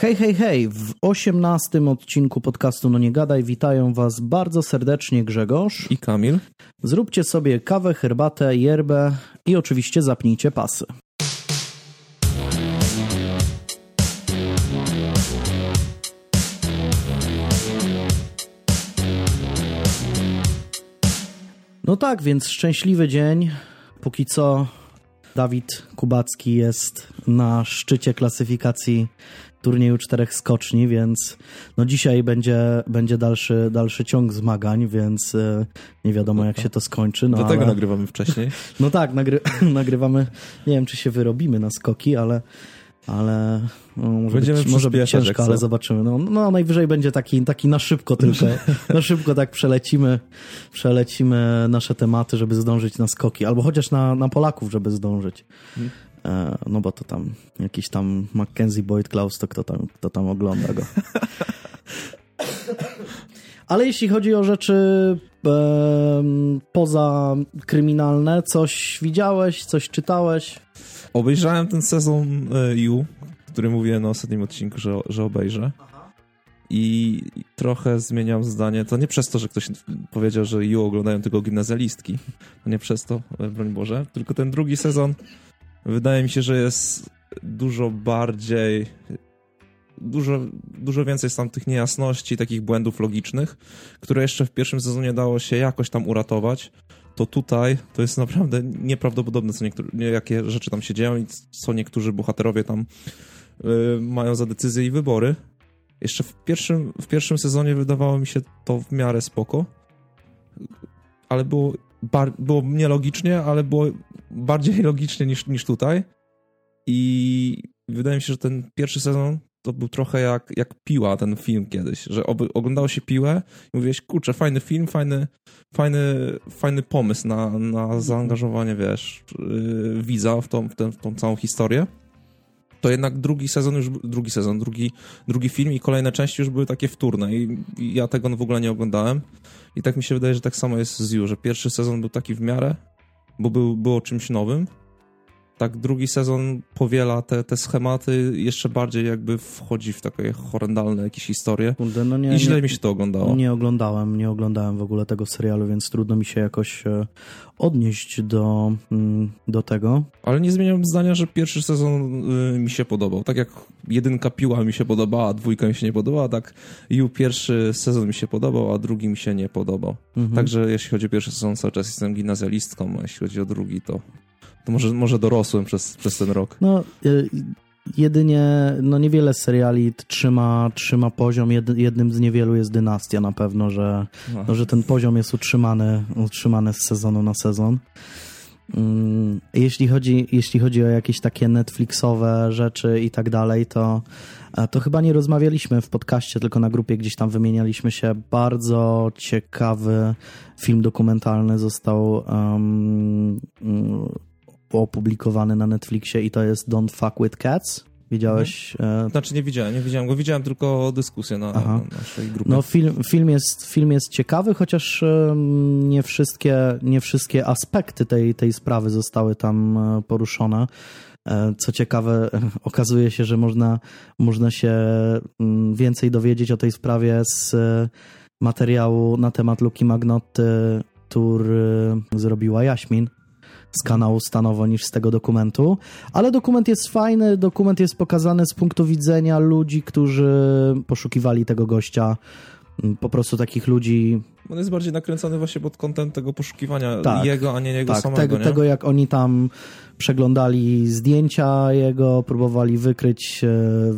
Hej, hej, hej! W osiemnastym odcinku podcastu No Nie Gadaj witają Was bardzo serdecznie Grzegorz i Kamil. Zróbcie sobie kawę, herbatę, yerbę i oczywiście zapnijcie pasy. No tak, więc szczęśliwy dzień. Póki co Dawid Kubacki jest na szczycie klasyfikacji turnieju czterech skoczni, więc no dzisiaj będzie, będzie dalszy, dalszy ciąg zmagań, więc e, nie wiadomo jak się to skończy. No Dlatego ale... nagrywamy wcześniej. No tak, nagry... nagrywamy, nie wiem czy się wyrobimy na skoki, ale ale no, może, Będziemy być, może być ciężko, ale zobaczymy. No, no najwyżej będzie taki, taki na szybko tylko. na szybko tak przelecimy, przelecimy nasze tematy, żeby zdążyć na skoki, albo chociaż na, na Polaków, żeby zdążyć. E, no bo to tam jakiś tam Mackenzie Boyd Klaus, to kto tam, kto tam ogląda go. Ale jeśli chodzi o rzeczy e, poza kryminalne, coś widziałeś, coś czytałeś? Obejrzałem ten sezon You, który mówiłem na ostatnim odcinku, że, że obejrzę. I trochę zmieniam zdanie. To nie przez to, że ktoś powiedział, że You oglądają tylko gimnazjalistki. To nie przez to, broń Boże. Tylko ten drugi sezon wydaje mi się, że jest dużo bardziej dużo, dużo więcej jest tam tych niejasności, takich błędów logicznych, które jeszcze w pierwszym sezonie dało się jakoś tam uratować, to tutaj to jest naprawdę nieprawdopodobne, co niektóre, jakie rzeczy tam się dzieją i co niektórzy bohaterowie tam y, mają za decyzje i wybory. Jeszcze w pierwszym, w pierwszym sezonie wydawało mi się to w miarę spoko, ale było, bar, było nielogicznie, ale było bardziej logicznie niż, niż tutaj. I wydaje mi się, że ten pierwszy sezon to był trochę jak, jak piła ten film kiedyś, że oglądało się piłę i mówiłeś, kurczę, fajny film, fajny, fajny, fajny pomysł na, na zaangażowanie, wiesz, yy, widza w tą, w, tę, w tą całą historię. To jednak drugi sezon już, drugi sezon, drugi, drugi film i kolejne części już były takie wtórne i, i ja tego w ogóle nie oglądałem. I tak mi się wydaje, że tak samo jest z You, że pierwszy sezon był taki w miarę, bo był, było czymś nowym, tak drugi sezon powiela te, te schematy, jeszcze bardziej jakby wchodzi w takie horrendalne jakieś historie. Kurde, no nie, I źle nie, mi się to oglądało. Nie oglądałem, nie oglądałem w ogóle tego serialu, więc trudno mi się jakoś e, odnieść do, mm, do tego. Ale nie zmieniam zdania, że pierwszy sezon y, mi się podobał. Tak jak jedynka piła mi się podobała, a dwójka mi się nie podobała, tak i pierwszy sezon mi się podobał, a drugi mi się nie podobał. Mhm. Także jeśli chodzi o pierwszy sezon, cały czas jestem gimnazjalistką, a jeśli chodzi o drugi, to to może, może dorosłem przez, przez ten rok. No, y, jedynie, no niewiele seriali trzyma, trzyma poziom. jednym z niewielu jest Dynastia na pewno, że, no, że ten poziom jest utrzymany, utrzymany z sezonu na sezon. Mm, jeśli chodzi, jeśli chodzi o jakieś takie Netflixowe rzeczy i tak dalej, to, e, to chyba nie rozmawialiśmy w podcaście, tylko na grupie gdzieś tam wymienialiśmy się. Bardzo ciekawy film dokumentalny został um, opublikowany na Netflixie i to jest Don't Fuck With Cats. Widziałeś? Mhm. Znaczy nie widziałem, nie widziałem go. Widziałem tylko dyskusję na, na naszej grupie. No film, film, jest, film jest ciekawy, chociaż nie wszystkie, nie wszystkie aspekty tej, tej sprawy zostały tam e, poruszone. E, co ciekawe, okazuje się, że można, można się mm, więcej dowiedzieć o tej sprawie z materiału na temat Luki Magnoty, który zrobiła Jaśmin z kanału stanowo niż z tego dokumentu, ale dokument jest fajny, dokument jest pokazany z punktu widzenia ludzi, którzy poszukiwali tego gościa, mm, po prostu takich ludzi on jest bardziej nakręcony właśnie pod kątem tego poszukiwania tak, jego, a nie jego tak, samego. Tego, nie? tego, jak oni tam przeglądali zdjęcia jego, próbowali wykryć, e,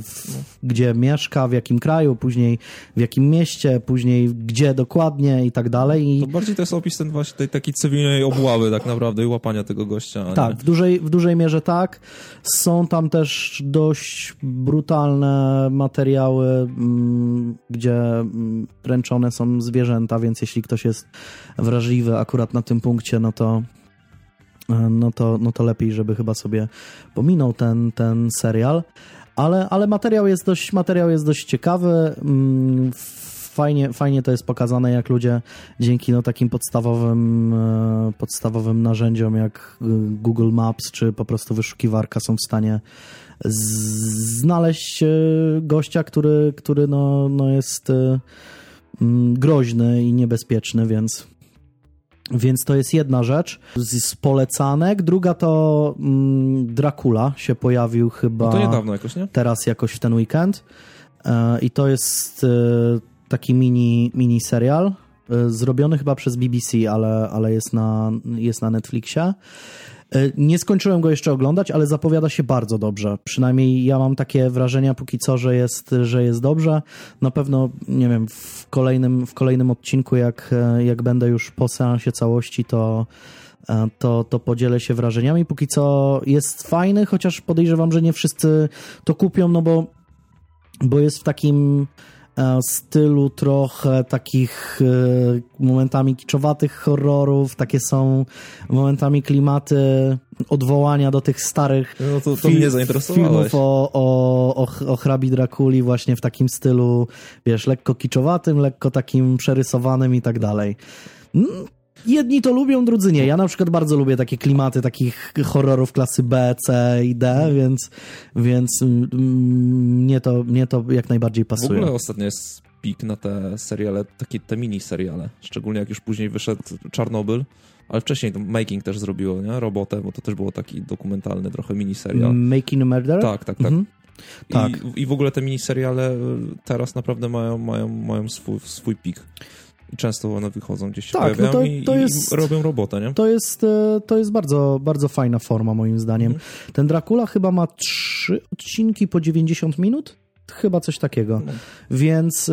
w, gdzie mieszka, w jakim kraju, później w jakim mieście, później gdzie dokładnie i tak dalej. I... To bardziej to jest opis ten właśnie tej takiej cywilnej obławy tak naprawdę i łapania tego gościa. Tak, w dużej, w dużej mierze tak. Są tam też dość brutalne materiały, mm, gdzie mm, ręczone są zwierzęta, więc jeśli ktoś jest wrażliwy akurat na tym punkcie, no to no to, no to lepiej, żeby chyba sobie pominął ten, ten serial. Ale, ale materiał, jest dość, materiał jest dość ciekawy. Mm, fajnie, fajnie to jest pokazane, jak ludzie dzięki no, takim podstawowym, e, podstawowym narzędziom jak Google Maps czy po prostu wyszukiwarka są w stanie znaleźć gościa, który, który no, no jest groźny i niebezpieczny, więc więc to jest jedna rzecz z polecanek. Druga to mm, Dracula się pojawił chyba. No to niedawno jakoś, nie? Teraz jakoś w ten weekend. E, I to jest e, taki mini, mini serial. E, zrobiony chyba przez BBC, ale, ale jest, na, jest na Netflixie. E, nie skończyłem go jeszcze oglądać, ale zapowiada się bardzo dobrze. Przynajmniej ja mam takie wrażenia póki co, że jest, że jest dobrze. Na pewno, nie wiem, w kolejnym, w kolejnym odcinku, jak, e, jak będę już po seansie całości, to, e, to, to podzielę się wrażeniami. Póki co jest fajny, chociaż podejrzewam, że nie wszyscy to kupią, no bo, bo jest w takim stylu trochę takich e, momentami kiczowatych horrorów, takie są momentami klimaty odwołania do tych starych no to, to filmów o, o, o, o hrabi Drakuli właśnie w takim stylu, wiesz, lekko kiczowatym, lekko takim przerysowanym i tak dalej. Jedni to lubią, drudzy nie. Ja na przykład bardzo lubię takie klimaty takich horrorów klasy B, C i D, więc, więc mnie, to, mnie to jak najbardziej pasuje. W ogóle ostatnio jest pik na te seriale, takie te mini seriale. Szczególnie jak już później wyszedł Czarnobyl, ale wcześniej Making też zrobiło, nie? Robotę, bo to też było taki dokumentalny trochę mini serial. Making a Murder? Tak, tak, tak. Mhm. I, tak. I w ogóle te miniseriale teraz naprawdę mają, mają, mają swój, swój pik. I często one wychodzą gdzieś się tak, no to, to i, jest, i, robią robotę, nie? To jest, e, to jest bardzo, bardzo fajna forma moim zdaniem. Mhm. Ten Dracula chyba ma trzy odcinki po 90 minut? Chyba coś takiego. No. Więc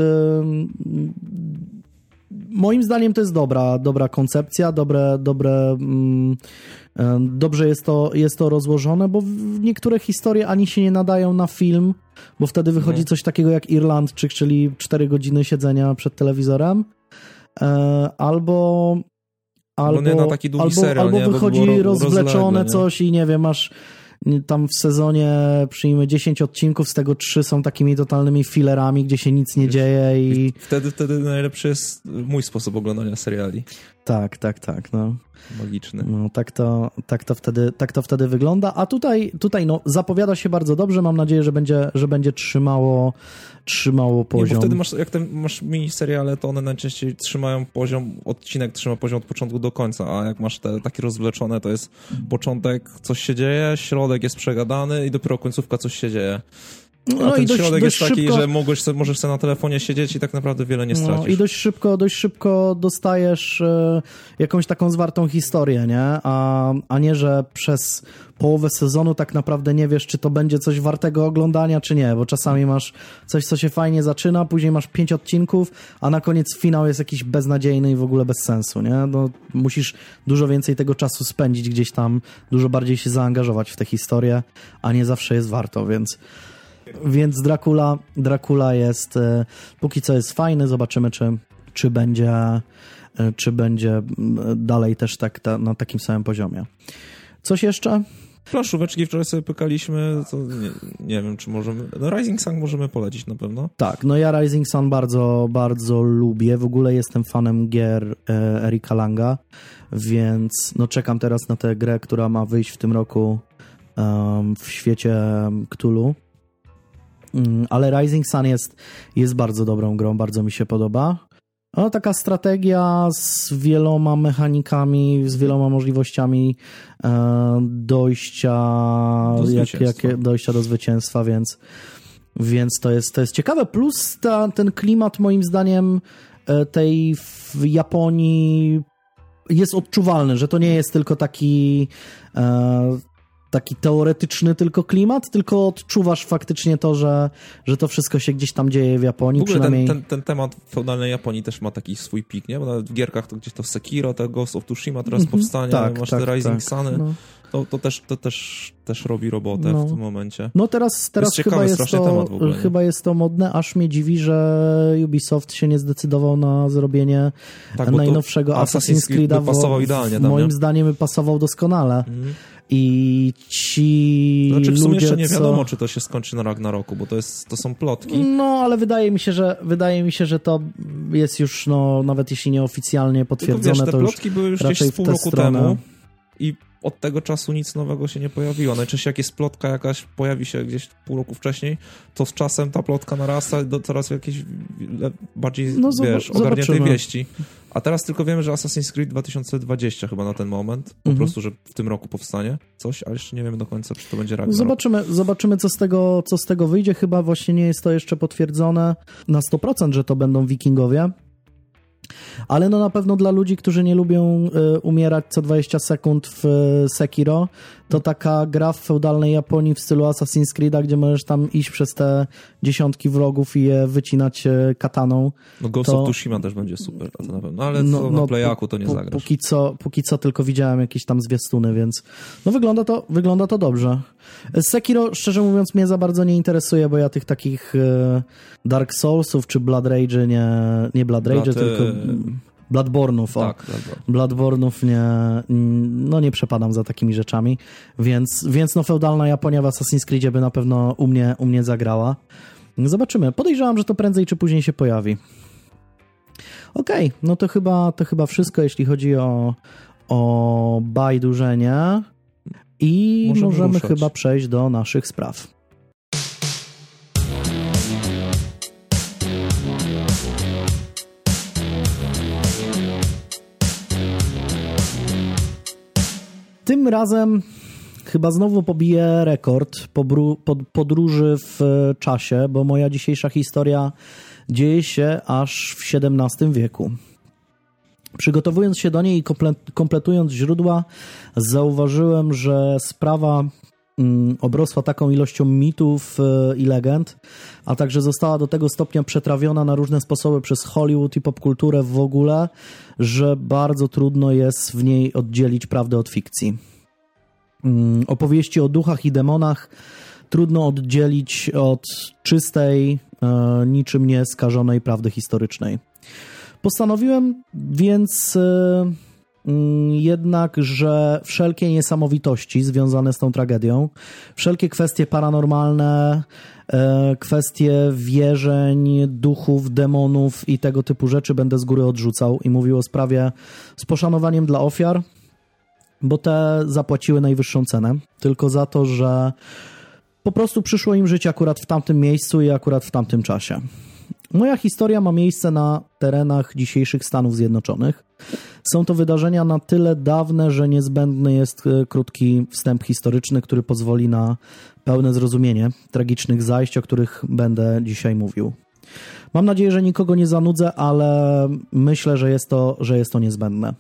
moim zdaniem to jest dobra, dobra koncepcja, dobre, dobre y, dobrze jest to, jest to rozłożone, bo niektóre historie ani się nie nadają na film, bo wtedy wychodzi mhm. coś takiego jak Irlandczyk, czyli 4 godziny siedzenia przed telewizorem, albo albo, nie na taki długi albo, serial, albo nie? wychodzi rozwleczone coś i nie wiem, masz tam w sezonie przyjmijmy 10 odcinków, z tego 3 są takimi totalnymi fillerami, gdzie się nic nie dzieje i... Wtedy, wtedy najlepszy jest mój sposób oglądania seriali. Tak, tak, tak, no. Magiczny. No, tak to, tak to, wtedy, tak to wtedy wygląda, a tutaj, tutaj no, zapowiada się bardzo dobrze, mam nadzieję, że będzie, że będzie trzymało, trzymało poziom. Nie, wtedy masz, jak te, masz miniseriale, to one najczęściej trzymają poziom, odcinek trzyma poziom od początku do końca, a jak masz te takie rozwleczone, to jest początek, coś się dzieje, środek jest przegadany i dopiero końcówka coś się dzieje. No, A ten i dość, środek dość jest taki, szybko... że mogłeś, możesz sobie na telefonie siedzieć i tak naprawdę wiele nie no, stracisz. No, I dość szybko, dość szybko dostajesz e, jakąś taką zwartą historię, nie? A, a nie, że przez połowę sezonu tak naprawdę nie wiesz, czy to będzie coś wartego oglądania, czy nie, bo czasami masz coś, co się fajnie zaczyna, później masz pięć odcinków, a na koniec finał jest jakiś beznadziejny i w ogóle bez sensu, nie? No, musisz dużo więcej tego czasu spędzić gdzieś tam, dużo bardziej się zaangażować w tę historię, a nie zawsze jest warto, więc więc Dracula, Dracula jest, e, póki co jest fajny, zobaczymy, czy, czy będzie e, czy będzie dalej też tak ta, na takim samym poziomie. Coś jeszcze? Planszóweczki wczoraj sobie pykaliśmy, nie, nie, wiem, czy możemy... No Rising Sun możemy polecić na pewno. Tak, no ja Rising Sun bardzo, bardzo lubię. W ogóle jestem fanem gier e, Erika Langa, więc no czekam teraz na tę grę, która ma wyjść w tym roku um, w świecie Cthulhu. Mm, ale Rising Sun jest, jest bardzo dobrą grą, bardzo mi się podoba. No, taka strategia z wieloma mechanikami, z wieloma możliwościami e, dojścia do, jak, jak, dojścia do zwycięstwa, więc, więc to, jest, to jest ciekawe. Plus ta, ten klimat, moim zdaniem, e, tej w Japonii jest odczuwalny, że to nie jest tylko taki e, taki teoretyczny tylko klimat, tylko odczuwasz faktycznie to, że, że to wszystko się gdzieś tam dzieje w Japonii. W ogóle przynajmniej... ten, ten, ten temat feudalnej Japonii też ma taki swój pik, nie? Bo nawet w gierkach to gdzieś to Sekiro, to Ghost of Tsushima teraz mm -hmm. powstanie, tak, masz tak, te Rising tak, Suny. No. To, to, też, to też, też robi robotę no. w tym momencie. No teraz, teraz jest chyba, jest to, ogóle, chyba jest to modne, aż mnie dziwi, że Ubisoft się nie zdecydował na zrobienie tak, najnowszego Assassin's Creed'a. pasował idealnie. W, moim nie? zdaniem pasował doskonale. Mm. I ci Znaczy w sumie ludzie, jeszcze nie wiadomo, co... czy to się skończy na Ragnaroku, bo to, jest, to są plotki. No, ale wydaje mi się, że wydaje mi się, że to jest już, no, nawet jeśli nieoficjalnie potwierdzone, Tylko wiesz, te to plotki już były już gdzieś z pół roku stronę. temu i od tego czasu nic nowego się nie pojawiło. Najczęściej jak jest plotka jakaś, pojawi się gdzieś pół roku wcześniej, to z czasem ta plotka narasta do coraz jakiejś bardziej, no, wiesz, ogarniętej wieści. A teraz tylko wiemy, że Assassin's Creed 2020 chyba na ten moment, po mhm. prostu, że w tym roku powstanie coś, ale jeszcze nie wiemy do końca, czy to będzie Ragnarok. Zobaczymy, zobaczymy co, z tego, co z tego wyjdzie. Chyba właśnie nie jest to jeszcze potwierdzone na 100%, że to będą wikingowie. Ale no na pewno dla ludzi, którzy nie lubią y, umierać co 20 sekund w y, Sekiro, to taka gra w feudalnej Japonii w stylu Assassin's Creed'a, gdzie możesz tam iść przez te dziesiątki wrogów i je wycinać y, kataną. No Ghost to... of Tsushima też będzie super, to na pewno. No, ale no, no, na playaku to nie zagrasz. Póki co, póki co tylko widziałem jakieś tam zwiastuny, więc no wygląda to, wygląda to dobrze. Sekiro, szczerze mówiąc, mnie za bardzo nie interesuje, bo ja tych takich Dark Soulsów czy Blood Rage nie, nie Blood Rage, Blood, tylko Bloodborne'ów, tak, Bloodborne'ów nie, no nie przepadam za takimi rzeczami, więc, więc no feudalna Japonia w Assassin's Creedzie by na pewno u mnie, u mnie zagrała. Zobaczymy. Podejrzewam, że to prędzej czy później się pojawi. Okej, okay, no to chyba, to chyba wszystko, jeśli chodzi o, o bajdurzenie i możemy, możemy chyba przejść do naszych spraw. Tym razem chyba znowu pobiję rekord podróży w czasie, bo moja dzisiejsza historia dzieje się aż w XVII wieku. Przygotowując się do niej i kompletując źródła, zauważyłem, że sprawa obrosła taką ilością mitów e, i legend, a także została do tego stopnia przetrawiona na różne sposoby przez Hollywood i popkulturę w ogóle, że bardzo trudno jest w niej oddzielić prawdę od fikcji. Mm, opowieści o duchach i demonach trudno oddzielić od czystej, e, niczym nie skażonej prawdy historycznej. Postanowiłem więc e, mm, jednak, że wszelkie niesamowitości związane z tą tragedią, wszelkie kwestie paranormalne, e, kwestie wierzeń, duchów, demonów i tego typu rzeczy będę z góry odrzucał i mówił o sprawie z poszanowaniem dla ofiar, bo te zapłaciły najwyższą cenę, tylko za to, że po prostu przyszło im żyć akurat w tamtym miejscu i akurat w tamtym czasie. Moja historia ma miejsce na terenach dzisiejszych Stanów Zjednoczonych. Są to wydarzenia na tyle dawne, że niezbędny jest e, krótki wstęp historyczny, który pozwoli na pełne zrozumienie tragicznych zajść, o których będę dzisiaj mówił. Mam nadzieję, że nikogo nie zanudzę, ale myślę, że jest to, że jest to niezbędne.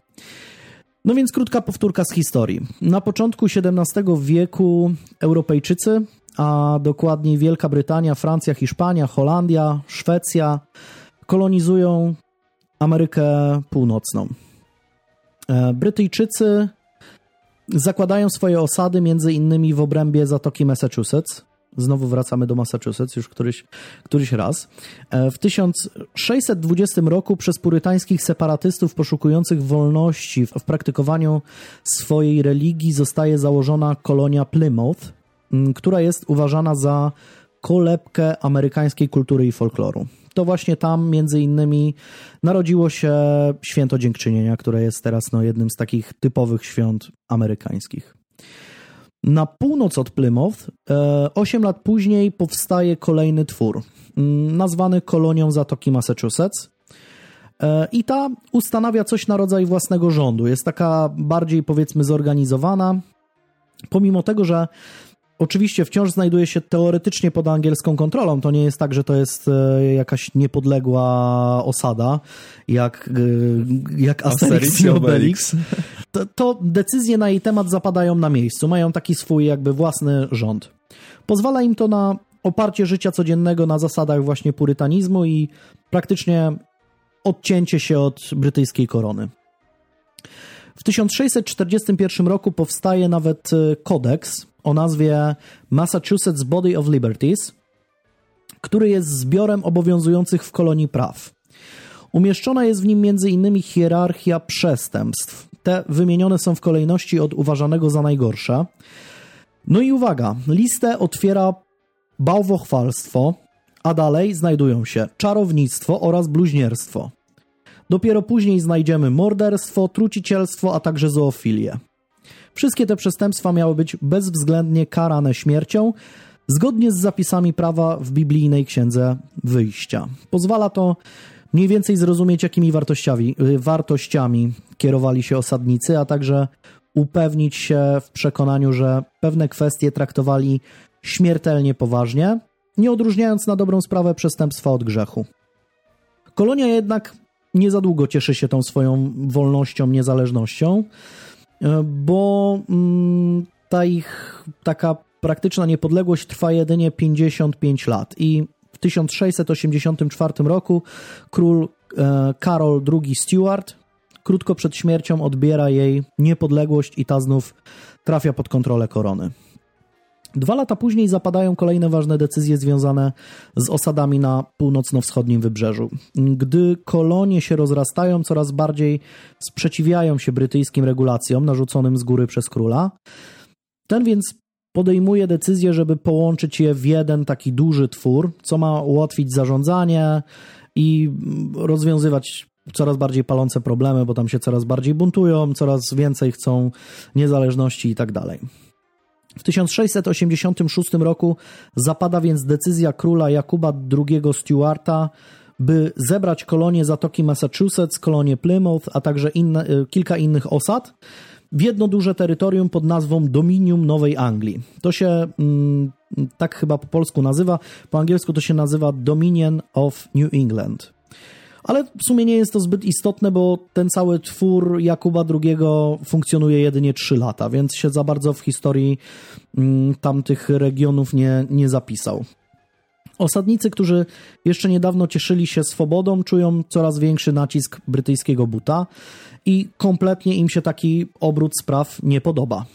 No więc krótka powtórka z historii. Na początku XVII wieku Europejczycy, a dokładniej Wielka Brytania, Francja, Hiszpania, Holandia, Szwecja kolonizują Amerykę Północną. E, Brytyjczycy zakładają swoje osady między innymi w obrębie Zatoki Massachusetts, Znowu wracamy do Massachusetts już któryś, któryś raz. E, w 1620 roku przez purytańskich separatystów poszukujących wolności w praktykowaniu swojej religii zostaje założona kolonia Plymouth, która jest uważana za kolebkę amerykańskiej kultury i folkloru. To właśnie tam między innymi narodziło się święto dziękczynienia, które jest teraz no, jednym z takich typowych świąt amerykańskich. Na północ od Plymouth, 8 e, lat później, powstaje kolejny twór, mm, nazwany kolonią Zatoki Massachusetts. E, I ta ustanawia coś na rodzaj własnego rządu. Jest taka bardziej, powiedzmy, zorganizowana. Pomimo tego, że Oczywiście wciąż znajduje się teoretycznie pod angielską kontrolą. To nie jest tak, że to jest e, jakaś niepodległa osada, jak, e, jak Asterix i Obelix. To, to decyzje na jej temat zapadają na miejscu. Mają taki swój jakby własny rząd. Pozwala im to na oparcie życia codziennego na zasadach właśnie purytanizmu i praktycznie odcięcie się od brytyjskiej korony. W 1641 roku powstaje nawet e, kodeks, o nazwie Massachusetts Body of Liberties, który jest zbiorem obowiązujących w kolonii praw. Umieszczona jest w nim m.in. hierarchia przestępstw. Te wymienione są w kolejności od uważanego za najgorsze. No i uwaga, listę otwiera bałwochwalstwo, a dalej znajdują się czarownictwo oraz bluźnierstwo. Dopiero później znajdziemy morderstwo, trucicielstwo, a także zoofilię. Wszystkie te przestępstwa miały być bezwzględnie karane śmiercią, zgodnie z zapisami prawa w biblijnej księdze wyjścia. Pozwala to mniej więcej zrozumieć, jakimi wartościami, y, wartościami kierowali się osadnicy, a także upewnić się w przekonaniu, że pewne kwestie traktowali śmiertelnie poważnie, nie odróżniając na dobrą sprawę przestępstwa od grzechu. Kolonia jednak nie za długo cieszy się tą swoją wolnością, niezależnością, bo mm, ta ich taka praktyczna niepodległość trwa jedynie 55 lat i w 1684 roku król e, Karol II Stuart krótko przed śmiercią odbiera jej niepodległość i ta znów trafia pod kontrolę korony. Dwa lata później zapadają kolejne ważne decyzje związane z osadami na północno-wschodnim wybrzeżu. Gdy kolonie się rozrastają, coraz bardziej sprzeciwiają się brytyjskim regulacjom narzuconym z góry przez króla. Ten więc podejmuje decyzję, żeby połączyć je w jeden taki duży twór, co ma ułatwić zarządzanie i rozwiązywać coraz bardziej palące problemy, bo tam się coraz bardziej buntują, coraz więcej chcą niezależności i tak dalej. W 1686 roku zapada więc decyzja króla Jakuba II Stuarta, by zebrać kolonie Zatoki Massachusetts, kolonie Plymouth, a także inne, y, kilka innych osad w jedno duże terytorium pod nazwą Dominium Nowej Anglii. To się mm, tak chyba po polsku nazywa, po angielsku to się nazywa Dominion of New England. Ale w sumie nie jest to zbyt istotne, bo ten cały twór Jakuba II funkcjonuje jedynie 3 lata, więc się za bardzo w historii mm, tamtych regionów nie, nie zapisał. Osadnicy, którzy jeszcze niedawno cieszyli się swobodą, czują coraz większy nacisk brytyjskiego buta i kompletnie im się taki obrót spraw nie podoba.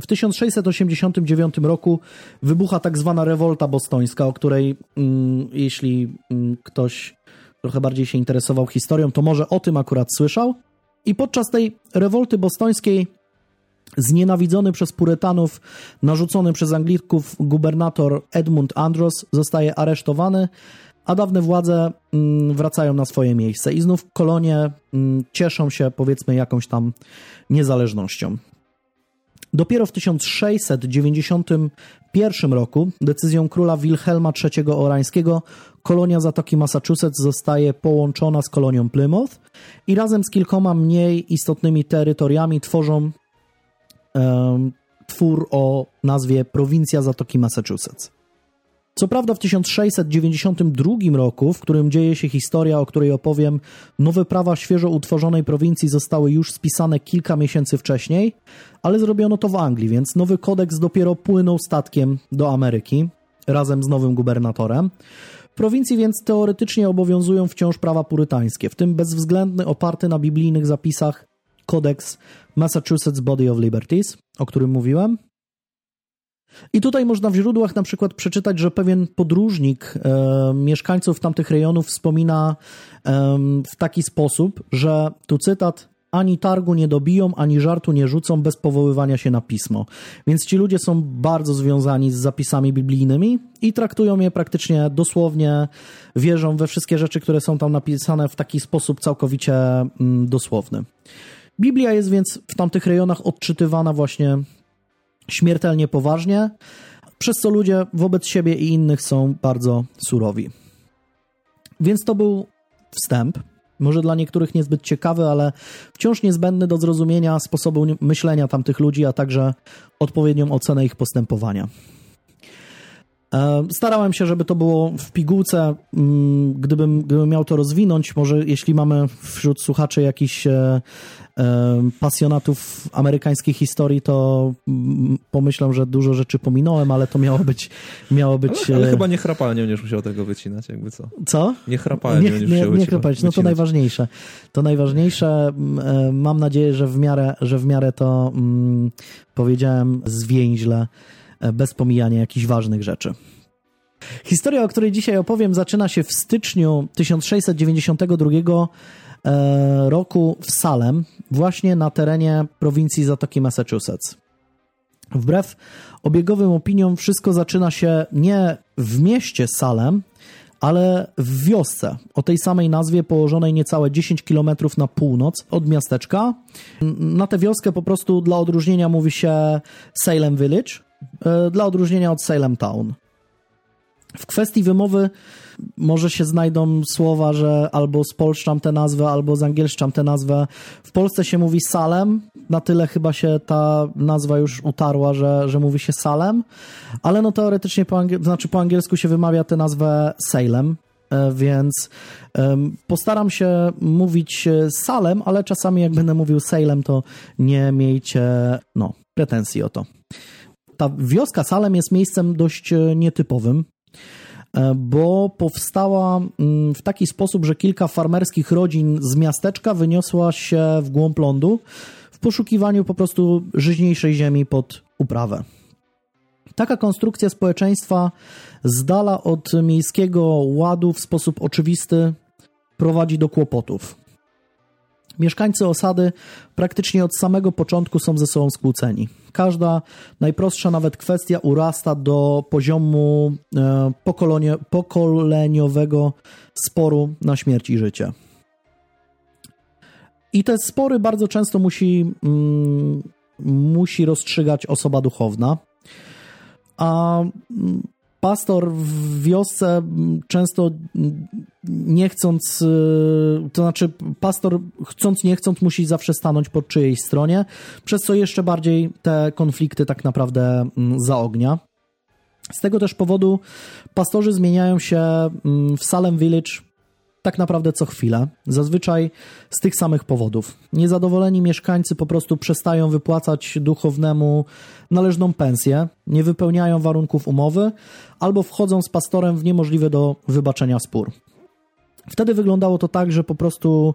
W 1689 roku wybucha tak zwana rewolta bostońska, o której, mm, jeśli mm, ktoś trochę bardziej się interesował historią, to może o tym akurat słyszał. I podczas tej rewolty bostońskiej znienawidzony przez purytanów, narzucony przez Anglików gubernator Edmund Andros zostaje aresztowany, a dawne władze mm, wracają na swoje miejsce i znów kolonie mm, cieszą się powiedzmy jakąś tam niezależnością. Dopiero w 1691 roku decyzją króla Wilhelma III Orańskiego kolonia Zatoki Massachusetts zostaje połączona z kolonią Plymouth i razem z kilkoma mniej istotnymi terytoriami tworzą um, twór o nazwie Prowincja Zatoki Massachusetts. Co prawda w 1692 roku, w którym dzieje się historia, o której opowiem, nowe prawa świeżo utworzonej prowincji zostały już spisane kilka miesięcy wcześniej, ale zrobiono to w Anglii, więc nowy kodeks dopiero płynął statkiem do Ameryki razem z nowym gubernatorem. Prowincji więc teoretycznie obowiązują wciąż prawa purytańskie, w tym bezwzględny, oparty na biblijnych zapisach kodeks Massachusetts Body of Liberties, o którym mówiłem. I tutaj można w źródłach na przykład przeczytać, że pewien podróżnik e, mieszkańców tamtych rejonów wspomina e, w taki sposób, że tu cytat ani targu nie dobiją, ani żartu nie rzucą bez powoływania się na pismo. Więc ci ludzie są bardzo związani z zapisami biblijnymi i traktują je praktycznie dosłownie, wierzą we wszystkie rzeczy, które są tam napisane w taki sposób całkowicie mm, dosłowny. Biblia jest więc w tamtych rejonach odczytywana właśnie śmiertelnie poważnie, przez co ludzie wobec siebie i innych są bardzo surowi. Więc to był wstęp może dla niektórych niezbyt ciekawy, ale wciąż niezbędny do zrozumienia sposobu myślenia tamtych ludzi, a także odpowiednią ocenę ich postępowania. E, starałem się, żeby to było w pigułce. Mm, gdybym, gdybym miał to rozwinąć, może jeśli mamy wśród słuchaczy jakiś e, pasjonatów amerykańskiej historii, to mm, pomyślę, że dużo rzeczy pominąłem, ale to miało być... Miało być ale, ale e, chyba nie chrapalnie będziesz musiał tego wycinać, jakby co. Co? Nie chrapalnie nie, nie, nie chrapać. No to najważniejsze. To najważniejsze. Mm, mam nadzieję, że w miarę, że w miarę to mm, powiedziałem zwięźle E, bez pomijania jakichś ważnych rzeczy. Historia, o której dzisiaj opowiem, zaczyna się w styczniu 1692 e, roku w Salem, właśnie na terenie prowincji Zatoki Massachusetts. Wbrew obiegowym opiniom, wszystko zaczyna się nie w mieście Salem, ale w wiosce o tej samej nazwie, położonej niecałe 10 km na północ od miasteczka. Na tę wioskę po prostu dla odróżnienia mówi się Salem Village, e, dla odróżnienia od Salem Town. W kwestii wymowy może się znajdą słowa, że albo spolszczam tę nazwę, albo zangielszczam tę nazwę. W Polsce się mówi Salem, na tyle chyba się ta nazwa już utarła, że, że mówi się Salem, ale no teoretycznie po, angiel- znaczy po angielsku się wymawia tę nazwę Salem, e, więc postaram się mówić Salem, ale czasami jak będę mówił Salem, to nie miejcie no, pretensji o to. Ta wioska Salem jest miejscem dość e, nietypowym. E, bo powstała mm, w taki sposób, że kilka farmerskich rodzin z miasteczka wyniosła się w głąb lądu w poszukiwaniu po prostu żyźniejszej ziemi pod uprawę. Taka konstrukcja społeczeństwa z dala od miejskiego ładu w sposób oczywisty prowadzi do kłopotów. Mieszkańcy osady praktycznie od samego początku są ze sobą skłóceni. Każda najprostsza nawet kwestia urasta do poziomu e, pokoleniowego sporu na śmierć i życie. I te spory bardzo często musi, mm, musi rozstrzygać osoba duchowna. A mm, pastor w wiosce często nie chcąc, y, to znaczy pastor chcąc, nie chcąc musi zawsze stanąć po czyjejś stronie, przez co jeszcze bardziej te konflikty tak naprawdę zaognia. Z tego też powodu pastorzy zmieniają się w Salem Village tak naprawdę co chwilę, zazwyczaj z tych samych powodów. Niezadowoleni mieszkańcy po prostu przestają wypłacać duchownemu należną pensję, nie wypełniają warunków umowy albo wchodzą z pastorem w niemożliwy do wybaczenia spór. Wtedy wyglądało to tak, że po prostu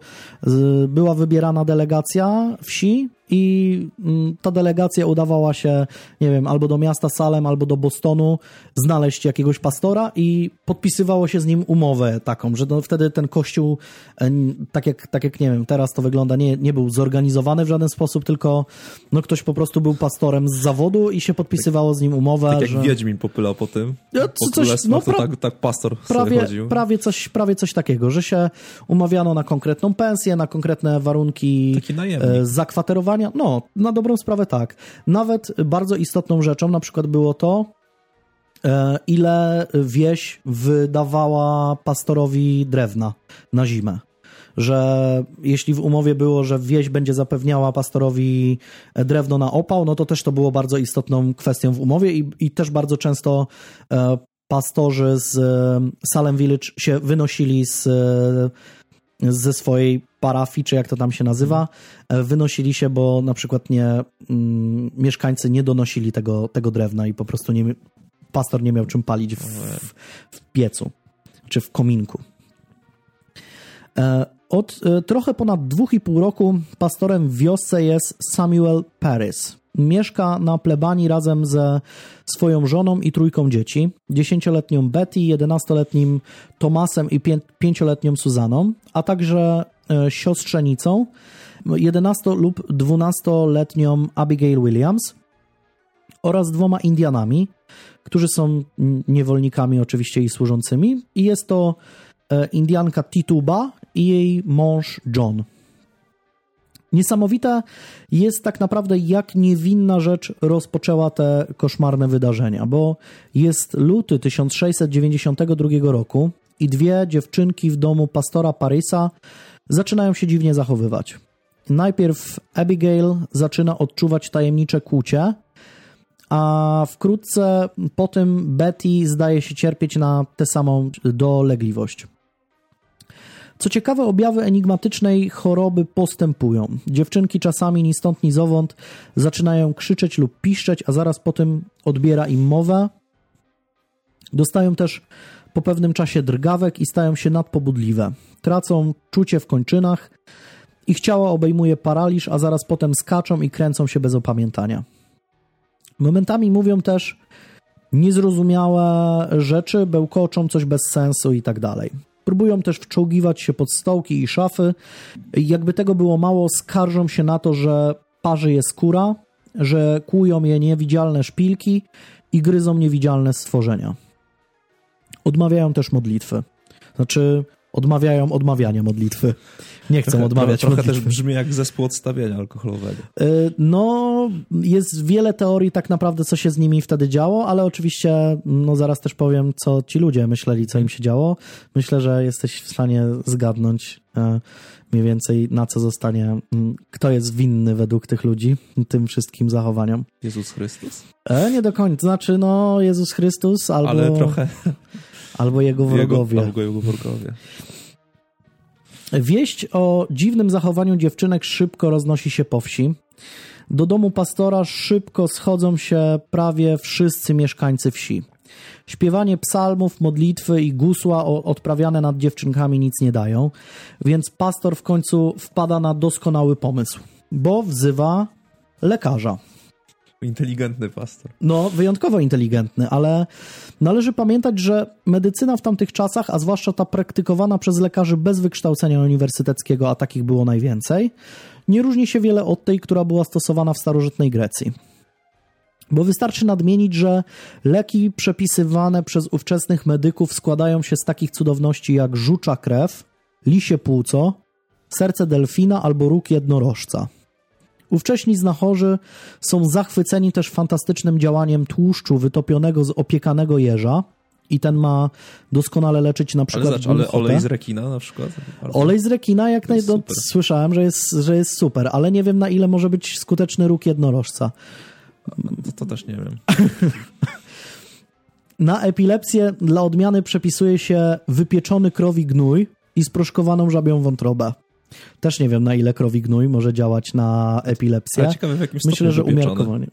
była wybierana delegacja wsi, i mm, ta delegacja udawała się, nie wiem, albo do miasta Salem, albo do Bostonu, znaleźć jakiegoś pastora i podpisywało się z nim umowę taką, że no wtedy ten kościół, e, tak jak, tak jak nie wiem, teraz to wygląda, nie, nie był zorganizowany w żaden sposób, tylko no ktoś po prostu był pastorem z zawodu i się podpisywało z nim umowę. Tak jak że... Wiedźmin popylał po tym, ja, po coś, no, pra... tak, tak pastor prawie, chodził. Prawie coś, prawie coś takiego, że się umawiano na konkretną pensję, na konkretne warunki Taki no, na dobrą sprawę tak. Nawet bardzo istotną rzeczą na przykład było to, e, ile wieś wydawała pastorowi drewna na zimę. Że jeśli w umowie było, że wieś będzie zapewniała pastorowi drewno na opał, no to też to było bardzo istotną kwestią w umowie i, i też bardzo często e, pastorzy z e, Salem Village się wynosili z ze swojej parafii, czy jak to tam się nazywa, e, wynosili się, bo na przykład nie, mm, mieszkańcy nie donosili tego, tego drewna i po prostu nie, pastor nie miał czym palić w, w, w piecu czy w kominku. E, od e, trochę ponad dwóch i pół roku pastorem w wiosce jest Samuel Paris. Mieszka na plebanii razem ze swoją żoną i trójką dzieci, dziesięcioletnią Betty, jedenastoletnim Tomasem i pięcioletnią Suzaną, a także siostrzenicą, 11 lub 12-letnią Abigail Williams oraz dwoma Indianami, którzy są niewolnikami oczywiście i służącymi. I jest to e, Indianka Tituba i jej mąż John. Niesamowite jest tak naprawdę, jak niewinna rzecz rozpoczęła te koszmarne wydarzenia, bo jest luty 1692 roku i dwie dziewczynki w domu pastora Parisa zaczynają się dziwnie zachowywać. Najpierw Abigail zaczyna odczuwać tajemnicze kłucie, a wkrótce po tym Betty zdaje się cierpieć na tę samą dolegliwość. Co ciekawe, objawy enigmatycznej choroby postępują. Dziewczynki czasami ni stąd, ni zowąd zaczynają krzyczeć lub piszczeć, a zaraz potem odbiera im mowę. Dostają też po pewnym czasie drgawek i stają się nadpobudliwe. Tracą czucie w kończynach, ich ciała obejmuje paraliż, a zaraz potem skaczą i kręcą się bez opamiętania. Momentami mówią też niezrozumiałe rzeczy, bełkoczą coś bez sensu i tak dalej. Próbują też wczołgiwać się pod stołki i szafy. Jakby tego było mało, skarżą się na to, że parzy je skóra, że kłują je niewidzialne szpilki i gryzą niewidzialne stworzenia. Odmawiają też modlitwy. Znaczy, odmawiają odmawiania modlitwy. Nie chcą trochę, odmawiać trochę modlitwy. też brzmi jak zespół odstawienia alkoholowego. Y, No, jest wiele teorii tak naprawdę, co się z nimi wtedy działo, ale oczywiście, no zaraz też powiem, co ci ludzie myśleli, co im się działo. Myślę, że jesteś w stanie zgadnąć e, mniej więcej, na co zostanie, mm, kto jest winny według tych ludzi, tym wszystkim zachowaniom. Jezus Chrystus? E, nie do końca, znaczy, no, Jezus Chrystus albo, Ale trochę albo jego wrogowie. Jego, albo jego wrogowie. Wieść o dziwnym zachowaniu dziewczynek szybko roznosi się po wsi. Do domu pastora szybko schodzą się prawie wszyscy mieszkańcy wsi. Śpiewanie psalmów, modlitwy i gusła odprawiane nad dziewczynkami nic nie dają, więc pastor w końcu wpada na doskonały pomysł, bo wzywa lekarza. Inteligentny pastor. No, wyjątkowo inteligentny, ale należy pamiętać, że medycyna w tamtych czasach, a zwłaszcza ta praktykowana przez lekarzy bez wykształcenia uniwersyteckiego, a takich było najwięcej, nie różni się wiele od tej, która była stosowana w starożytnej Grecji. Bo wystarczy nadmienić, że leki przepisywane przez ówczesnych medyków składają się z takich cudowności jak żucza krew, lisie płuco, serce delfina albo róg jednorożca. Ówcześni znachorzy są zachwyceni też fantastycznym działaniem tłuszczu wytopionego z opiekanego jeża i ten ma doskonale leczyć na Ale, przykład zacz, ale olej z rekina na przykład? Olej z rekina jak naj... no. Słyszałem, że jest, że jest super, ale nie wiem na ile może być skuteczny róg jednorożca. To, to też nie wiem. Na epilepsję dla odmiany przepisuje się wypieczony krowi gnój i sproszkowaną żabią wątrobę. Też nie wiem na ile krowi gnój może działać na epilepsję. Ale ciekawe w jakim Myślę, że umiarkowanie.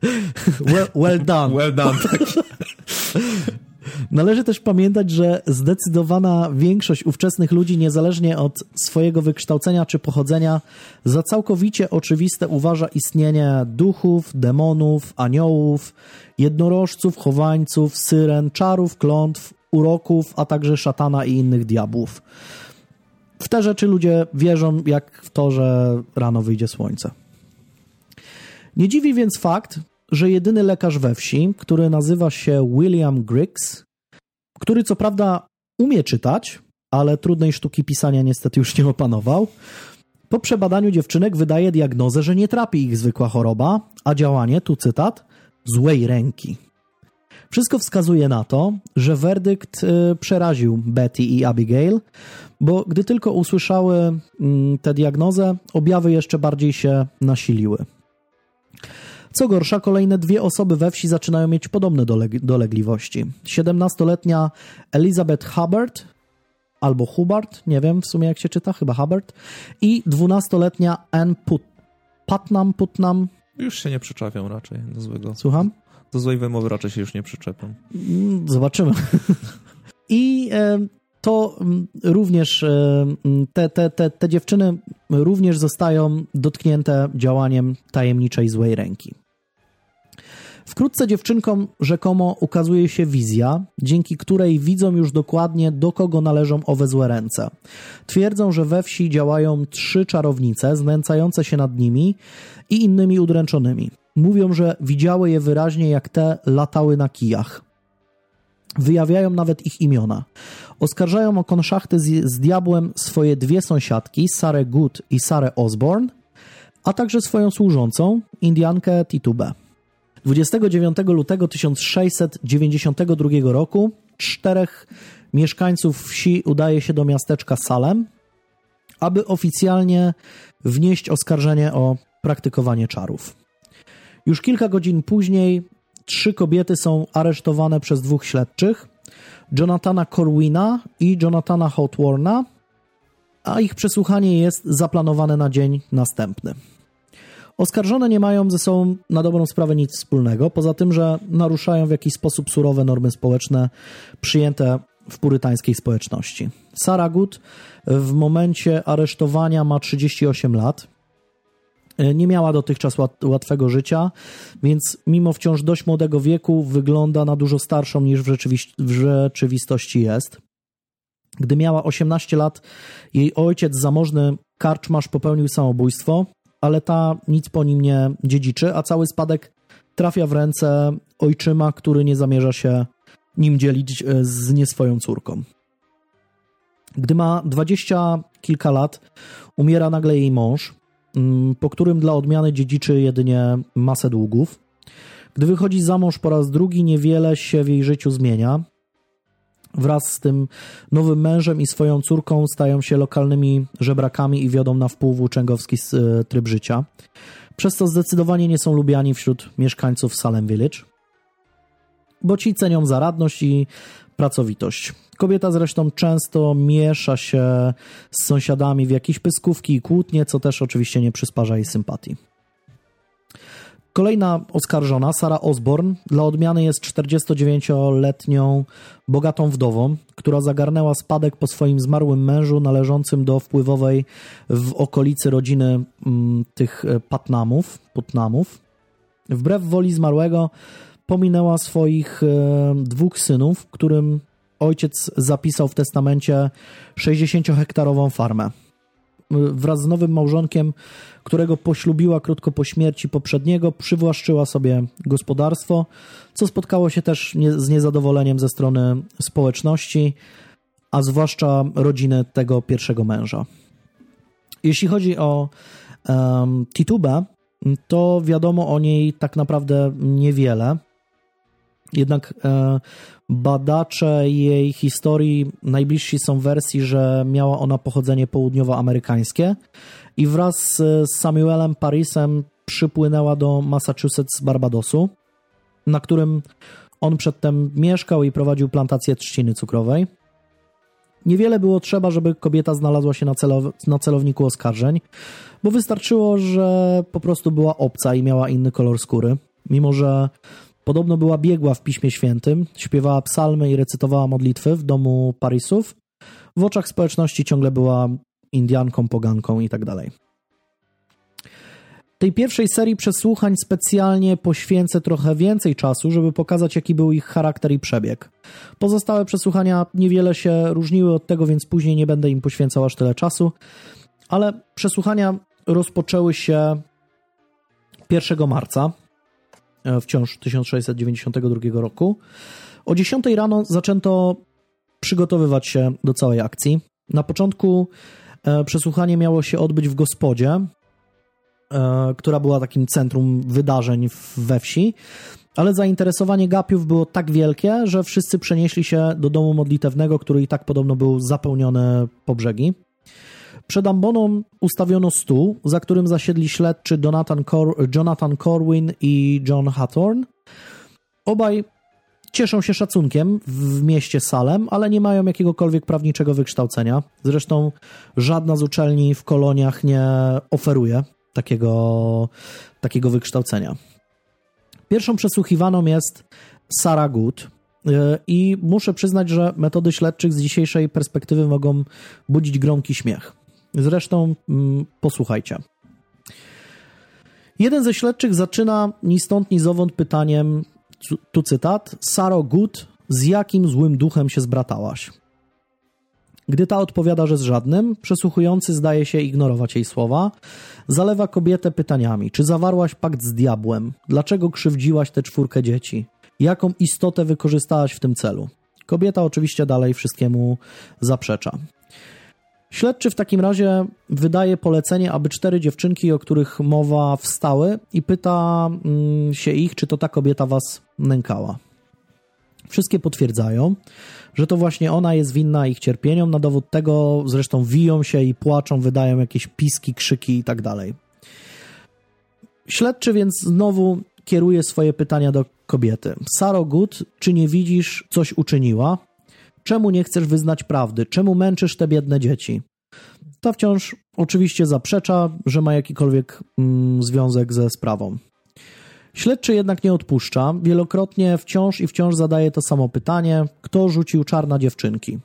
well, well done. Well done. Tak. Należy też pamiętać, że zdecydowana większość ówczesnych ludzi, niezależnie od swojego wykształcenia czy pochodzenia, za całkowicie oczywiste uważa istnienie duchów, demonów, aniołów, jednorożców, chowańców, syren, czarów, klątw, uroków, a także szatana i innych diabłów. W te rzeczy ludzie wierzą, jak w to, że rano wyjdzie słońce. Nie dziwi więc fakt, że jedyny lekarz we wsi, który nazywa się William Griggs, który co prawda umie czytać, ale trudnej sztuki pisania niestety już nie opanował, po przebadaniu dziewczynek wydaje diagnozę, że nie trapi ich zwykła choroba, a działanie, tu cytat, złej ręki. Wszystko wskazuje na to, że werdykt y, przeraził Betty i Abigail, bo gdy tylko usłyszały mm, tę diagnozę, objawy jeszcze bardziej się nasiliły. Co gorsza, kolejne dwie osoby we wsi zaczynają mieć podobne doleg- dolegliwości. 17-letnia Elizabeth Hubbard, albo Hubbard, nie wiem w sumie jak się czyta, chyba Hubbard, i 12-letnia Ann Put- Putnam, Putnam, Już się nie przyczepią raczej do złego. słucham? Do złej wymowy raczej się już nie przyczepią. Mm, Zobaczymy. I e, to mm, również e, mm, te, te, te, te dziewczyny również zostają dotknięte działaniem tajemniczej złej ręki. Wkrótce dziewczynkom rzekomo ukazuje się wizja, dzięki której widzą już dokładnie, do kogo należą owe złe ręce. Twierdzą, że we wsi działają trzy czarownice znęcające się nad nimi i innymi udręczonymi. Mówią, że widziały je wyraźnie, jak te latały na kijach. Wyjawiają nawet ich imiona. Oskarżają o konszachty z, z diabłem swoje dwie sąsiadki, Sarę Good i Sarę Osborne, a także swoją służącą, Indiankę Titubę. 29 lutego 1692 roku czterech mieszkańców wsi udaje się do miasteczka Salem, aby oficjalnie wnieść oskarżenie o praktykowanie czarów. Już kilka godzin później trzy kobiety są aresztowane przez dwóch śledczych, Jonathana Corwina i Jonathana Hawthorna, a ich przesłuchanie jest zaplanowane na dzień następny. Oskarżone nie mają ze sobą na dobrą sprawę nic wspólnego, poza tym, że naruszają w jakiś sposób surowe normy społeczne przyjęte w purytańskiej społeczności. Sarah Good w momencie aresztowania ma 38 lat. Nie miała dotychczas łat- łatwego życia, więc mimo wciąż dość młodego wieku wygląda na dużo starszą niż w, w rzeczywistości jest. Gdy miała 18 lat, jej ojciec, zamożny karczmarz, popełnił samobójstwo, ale ta nic po nim nie dziedziczy, a cały spadek trafia w ręce ojczyma, który nie zamierza się nim dzielić e, z nieswoją córką. Gdy ma dwadzieścia kilka lat, umiera nagle jej mąż, po którym dla odmiany dziedziczy jedynie masę długów. Gdy wychodzi za mąż po raz drugi, niewiele się w jej życiu zmienia. Wraz z tym nowym mężem i swoją córką stają się lokalnymi żebrakami i wiodą na wpół włóczęgowski e, tryb życia. Przez co zdecydowanie nie są lubiani wśród mieszkańców Salem Village, bo ci cenią zaradność i pracowitość. Kobieta zresztą często miesza się z sąsiadami w jakieś pyskówki i kłótnie, co też oczywiście nie przysparza jej sympatii. Kolejna oskarżona, Sara Osborne, dla odmiany jest 49-letnią bogatą wdową, która zagarnęła spadek po swoim zmarłym mężu należącym do wpływowej w okolicy rodziny m, mm, tych e, Patnamów, Putnamów. Wbrew woli zmarłego pominęła swoich e, dwóch synów, którym ojciec zapisał w testamencie 60-hektarową farmę. Wraz z nowym małżonkiem, którego poślubiła krótko po śmierci poprzedniego, przywłaszczyła sobie gospodarstwo, co spotkało się też nie, z niezadowoleniem ze strony społeczności, a zwłaszcza rodziny tego pierwszego męża. Jeśli chodzi o um, Titubę, to wiadomo o niej tak naprawdę niewiele. Jednak e, badacze jej historii najbliżsi są wersji, że miała ona pochodzenie południowoamerykańskie i wraz z Samuelem Parisem przypłynęła do Massachusetts z Barbadosu, na którym on przedtem mieszkał i prowadził plantację trzciny cukrowej. Niewiele było trzeba, żeby kobieta znalazła się na, celow na celowniku oskarżeń, bo wystarczyło, że po prostu była obca i miała inny kolor skóry. Mimo, że Podobno była biegła w Piśmie Świętym, śpiewała psalmy i recytowała modlitwy w domu Parisów. W oczach społeczności ciągle była Indianką, poganką itd. Tak Tej pierwszej serii przesłuchań specjalnie poświęcę trochę więcej czasu, żeby pokazać, jaki był ich charakter i przebieg. Pozostałe przesłuchania niewiele się różniły od tego, więc później nie będę im poświęcał aż tyle czasu, ale przesłuchania rozpoczęły się 1 marca wciąż 1692 roku. O 10 rano zaczęto przygotowywać się do całej akcji. Na początku e, przesłuchanie miało się odbyć w gospodzie, e, która była takim centrum wydarzeń we wsi, ale zainteresowanie gapiów było tak wielkie, że wszyscy przenieśli się do domu modlitewnego, który i tak podobno był zapełniony po brzegi. Przed amboną ustawiono stół, za którym zasiedli śledczy Jonathan, Cor Jonathan Corwin i John Hathorne. Obaj cieszą się szacunkiem w mieście Salem, ale nie mają jakiegokolwiek prawniczego wykształcenia. Zresztą żadna z uczelni w koloniach nie oferuje takiego, takiego wykształcenia. Pierwszą przesłuchiwaną jest Sarah Good. E, I muszę przyznać, że metody śledczych z dzisiejszej perspektywy mogą budzić gromki śmiech. Zresztą mm, posłuchajcie. Jeden ze śledczych zaczyna ni stąd, ni zowąd pytaniem, tu cytat, Saro Good, z jakim złym duchem się zbratałaś? Gdy ta odpowiada, że z żadnym, przesłuchujący zdaje się ignorować jej słowa, zalewa kobietę pytaniami: czy zawarłaś pakt z diabłem? Dlaczego krzywdziłaś tę czwórkę dzieci? Jaką istotę wykorzystałaś w tym celu? Kobieta oczywiście dalej wszystkiemu zaprzecza. Śledczy w takim razie wydaje polecenie, aby cztery dziewczynki, o których mowa, wstały i pyta mm, się ich, czy to ta kobieta was nękała. Wszystkie potwierdzają, że to właśnie ona jest winna ich cierpieniom. Na dowód tego zresztą wiją się i płaczą, wydają jakieś piski, krzyki i tak dalej. Śledczy więc znowu kieruje swoje pytania do kobiety. Saro Good, czy nie widzisz, coś uczyniła? Czemu nie chcesz wyznać prawdy? Czemu męczysz te biedne dzieci? Ta wciąż oczywiście zaprzecza, że ma jakikolwiek mm, związek ze sprawą. Śledczy jednak nie odpuszcza. Wielokrotnie wciąż i wciąż zadaje to samo pytanie: kto rzucił czar na dziewczynki?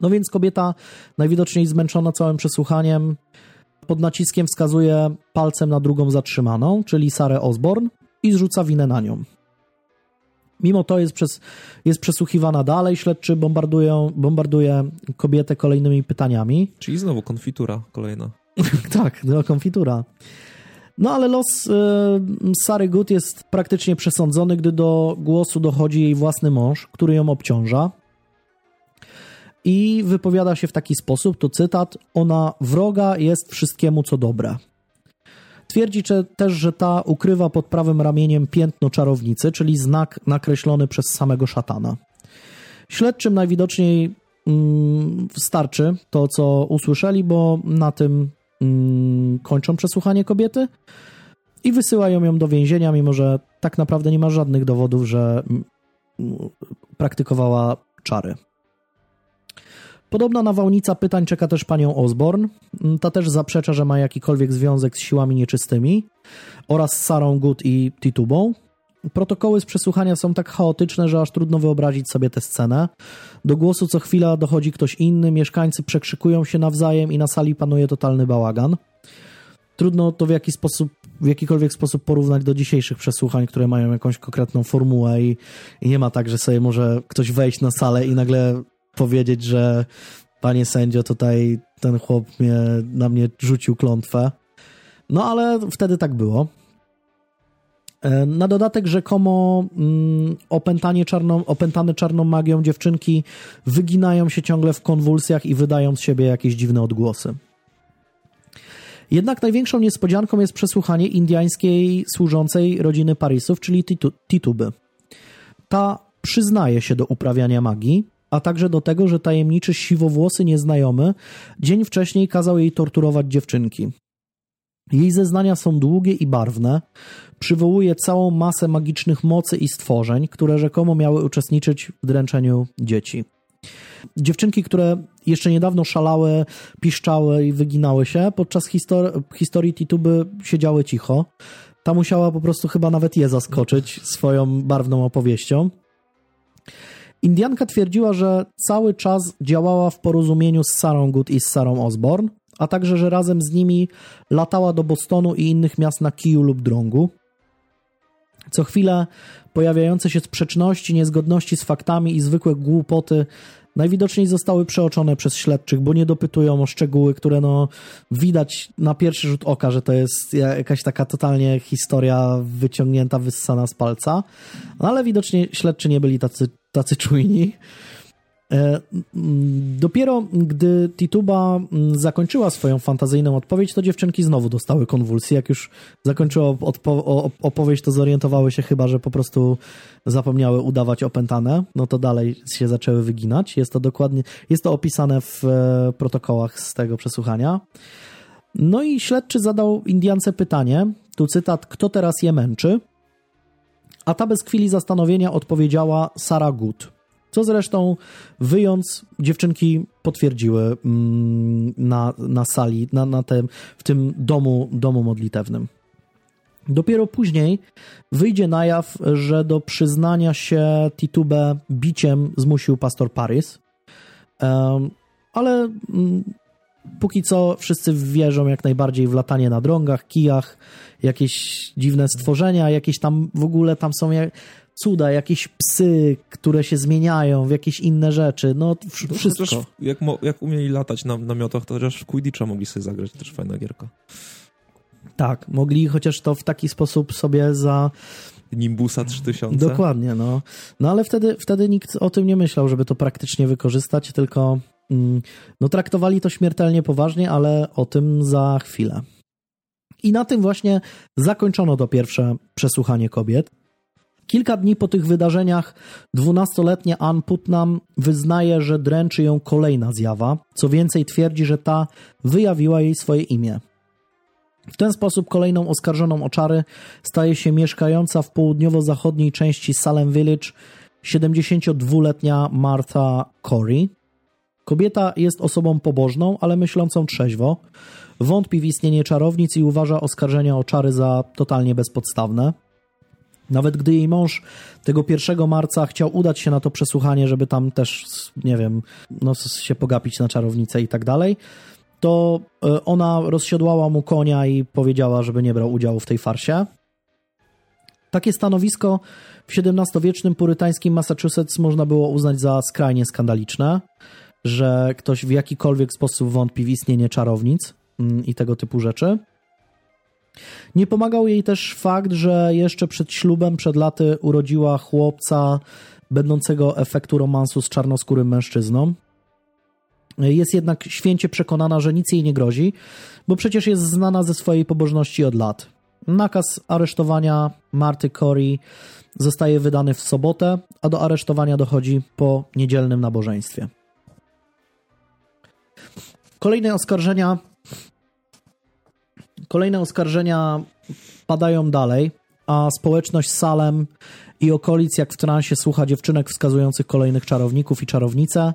No więc kobieta, najwidoczniej zmęczona całym przesłuchaniem, pod naciskiem wskazuje palcem na drugą zatrzymaną, czyli Sarę Osborne, i zrzuca winę na nią. Mimo to jest, przez, jest przesłuchiwana dalej, śledczy bombardują, bombarduje kobietę kolejnymi pytaniami. Czyli znowu konfitura kolejna. tak, no, konfitura. No ale los y, Sary Good jest praktycznie przesądzony, gdy do głosu dochodzi jej własny mąż, który ją obciąża. i wypowiada się w taki sposób, to cytat, ona wroga jest wszystkiemu, co dobre. Twierdzi też, że ta ukrywa pod prawym ramieniem piętno czarownicy, czyli znak nakreślony przez samego szatana. Śledczym najwidoczniej mm, starczy to, co usłyszeli, bo na tym mm, kończą przesłuchanie kobiety i wysyłają ją do więzienia, mimo że tak naprawdę nie ma żadnych dowodów, że mm, praktykowała czary. Podobna nawałnica pytań czeka też panią Osborne. Ta też zaprzecza, że ma jakikolwiek związek z siłami nieczystymi oraz Sarą Good i Titubą. Protokoły z przesłuchania są tak chaotyczne, że aż trudno wyobrazić sobie tę scenę. Do głosu co chwila dochodzi ktoś inny, mieszkańcy przekrzykują się nawzajem i na sali panuje totalny bałagan. Trudno to w, jaki sposób, w jakikolwiek sposób porównać do dzisiejszych przesłuchań, które mają jakąś konkretną formułę i, i nie ma tak, że sobie może ktoś wejść na salę i nagle powiedzieć, że panie sędzio, tutaj ten chłop mnie, na mnie rzucił klątwę. No ale wtedy tak było. E, na dodatek rzekomo mm, opętanie czarną, opętane czarną magią dziewczynki wyginają się ciągle w konwulsjach i wydają z siebie jakieś dziwne odgłosy. Jednak największą niespodzianką jest przesłuchanie indiańskiej służącej rodziny Parisów, czyli Tituby. Ta przyznaje się do uprawiania magii, a także do tego, że tajemniczy siwowłosy nieznajomy dzień wcześniej kazał jej torturować dziewczynki. Jej zeznania są długie i barwne, przywołuje całą masę magicznych mocy i stworzeń, które rzekomo miały uczestniczyć w dręczeniu dzieci. Dziewczynki, które jeszcze niedawno szalały, piszczały i wyginały się, podczas histor historii Tituby siedziały cicho. Ta musiała po prostu chyba nawet je zaskoczyć swoją barwną opowieścią. Indianka twierdziła, że cały czas działała w porozumieniu z Sarą Good i z Sarą Osborne, a także, że razem z nimi latała do Bostonu i innych miast na kiju lub drągu. Co chwilę pojawiające się sprzeczności, niezgodności z faktami i zwykłe głupoty najwidoczniej zostały przeoczone przez śledczych, bo nie dopytują o szczegóły, które no widać na pierwszy rzut oka, że to jest jakaś taka totalnie historia wyciągnięta, wyssana z palca, no ale widocznie śledczy nie byli tacy, tacy czujni. E, dopiero gdy Tituba zakończyła swoją fantazyjną odpowiedź, to dziewczynki znowu dostały konwulsji. Jak już zakończyła opowieść, to zorientowały się chyba, że po prostu zapomniały udawać opętane, no to dalej się zaczęły wyginać. Jest to dokładnie, jest to opisane w e, protokołach z tego przesłuchania. No i śledczy zadał Indiance pytanie, tu cytat, kto teraz je męczy? A ta bez chwili zastanowienia odpowiedziała Sarah Good. Co zresztą wyjąc, dziewczynki potwierdziły mm, na, na sali, na, na tym, w tym domu, domu modlitewnym. Dopiero później wyjdzie na jaw, że do przyznania się Titubę biciem zmusił pastor Paris. Ale um, póki co wszyscy wierzą jak najbardziej w latanie na drągach, kijach, jakieś dziwne stworzenia, jakieś tam w ogóle tam są cuda, jakieś psy, które się zmieniają w jakieś inne rzeczy, no, no wszystko. jak, jak umieli latać na namiotach, to chociaż w Quidditcha mogli sobie zagrać, też fajna gierka. Tak, mogli chociaż to w taki sposób sobie za... Nimbusa 3000. Dokładnie, no. No ale wtedy, wtedy nikt o tym nie myślał, żeby to praktycznie wykorzystać, tylko mm, no traktowali to śmiertelnie poważnie, ale o tym za chwilę. I na tym właśnie zakończono to pierwsze przesłuchanie kobiet. Kilka dni po tych wydarzeniach dwunastoletnia Ann Putnam wyznaje, że dręczy ją kolejna zjawa. Co więcej, twierdzi, że ta wyjawiła jej swoje imię. W ten sposób kolejną oskarżoną o czary staje się mieszkająca w południowo-zachodniej części Salem Village 72-letnia Martha Corey. Kobieta jest osobą pobożną, ale myślącą trzeźwo. Wątpi w istnienie czarownic i uważa oskarżenia o czary za totalnie bezpodstawne. Nawet gdy jej mąż tego 1 marca chciał udać się na to przesłuchanie, żeby tam też, nie wiem, no, się pogapić na czarownicę i tak dalej, to e, ona rozsiodłała mu konia i powiedziała, żeby nie brał udziału w tej farsie. Takie stanowisko w XVII-wiecznym purytańskim Massachusetts można było uznać za skrajnie skandaliczne, że ktoś w jakikolwiek sposób wątpi w istnienie czarownic mm, i tego typu rzeczy. Nie pomagał jej też fakt, że jeszcze przed ślubem, przed laty urodziła chłopca będącego efektu romansu z czarnoskórym mężczyzną. jest jednak święcie przekonana, że nic jej nie grozi, bo przecież jest znana ze swojej pobożności od lat. Nakaz aresztowania Marty Corey zostaje wydany w sobotę, a do aresztowania dochodzi po niedzielnym nabożeństwie. Kolejne oskarżenia kolejne oskarżenia padają dalej, a społeczność Salem i okolic jak w transie słucha dziewczynek wskazujących kolejnych czarowników i czarownice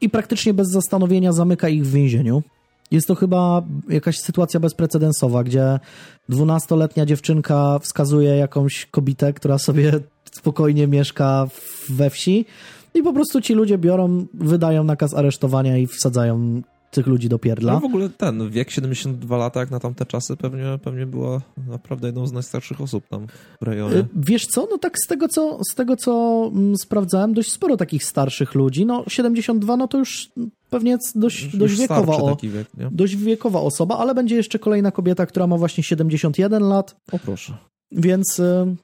i praktycznie bez zastanowienia zamyka ich w więzieniu. Jest to chyba jakaś sytuacja bezprecedensowa, gdzie dwunastoletnia dziewczynka wskazuje jakąś kobietę, która sobie spokojnie mieszka we wsi i po prostu ci ludzie biorą, wydają nakaz aresztowania i wsadzają tych ludzi do pierdla. No w ogóle ten wiek 72 lata, jak na tamte czasy, pewnie, pewnie była naprawdę jedną z najstarszych osób tam w rejonie. Y, wiesz co, no tak z tego co, z tego, co mm, sprawdzałem, dość sporo takich starszych ludzi. No 72, no to już pewnie dość, już dość wiekowa, o, wiek, dość wiekowa osoba, ale będzie jeszcze kolejna kobieta, która ma właśnie 71 lat. O proszę. Więc... Y,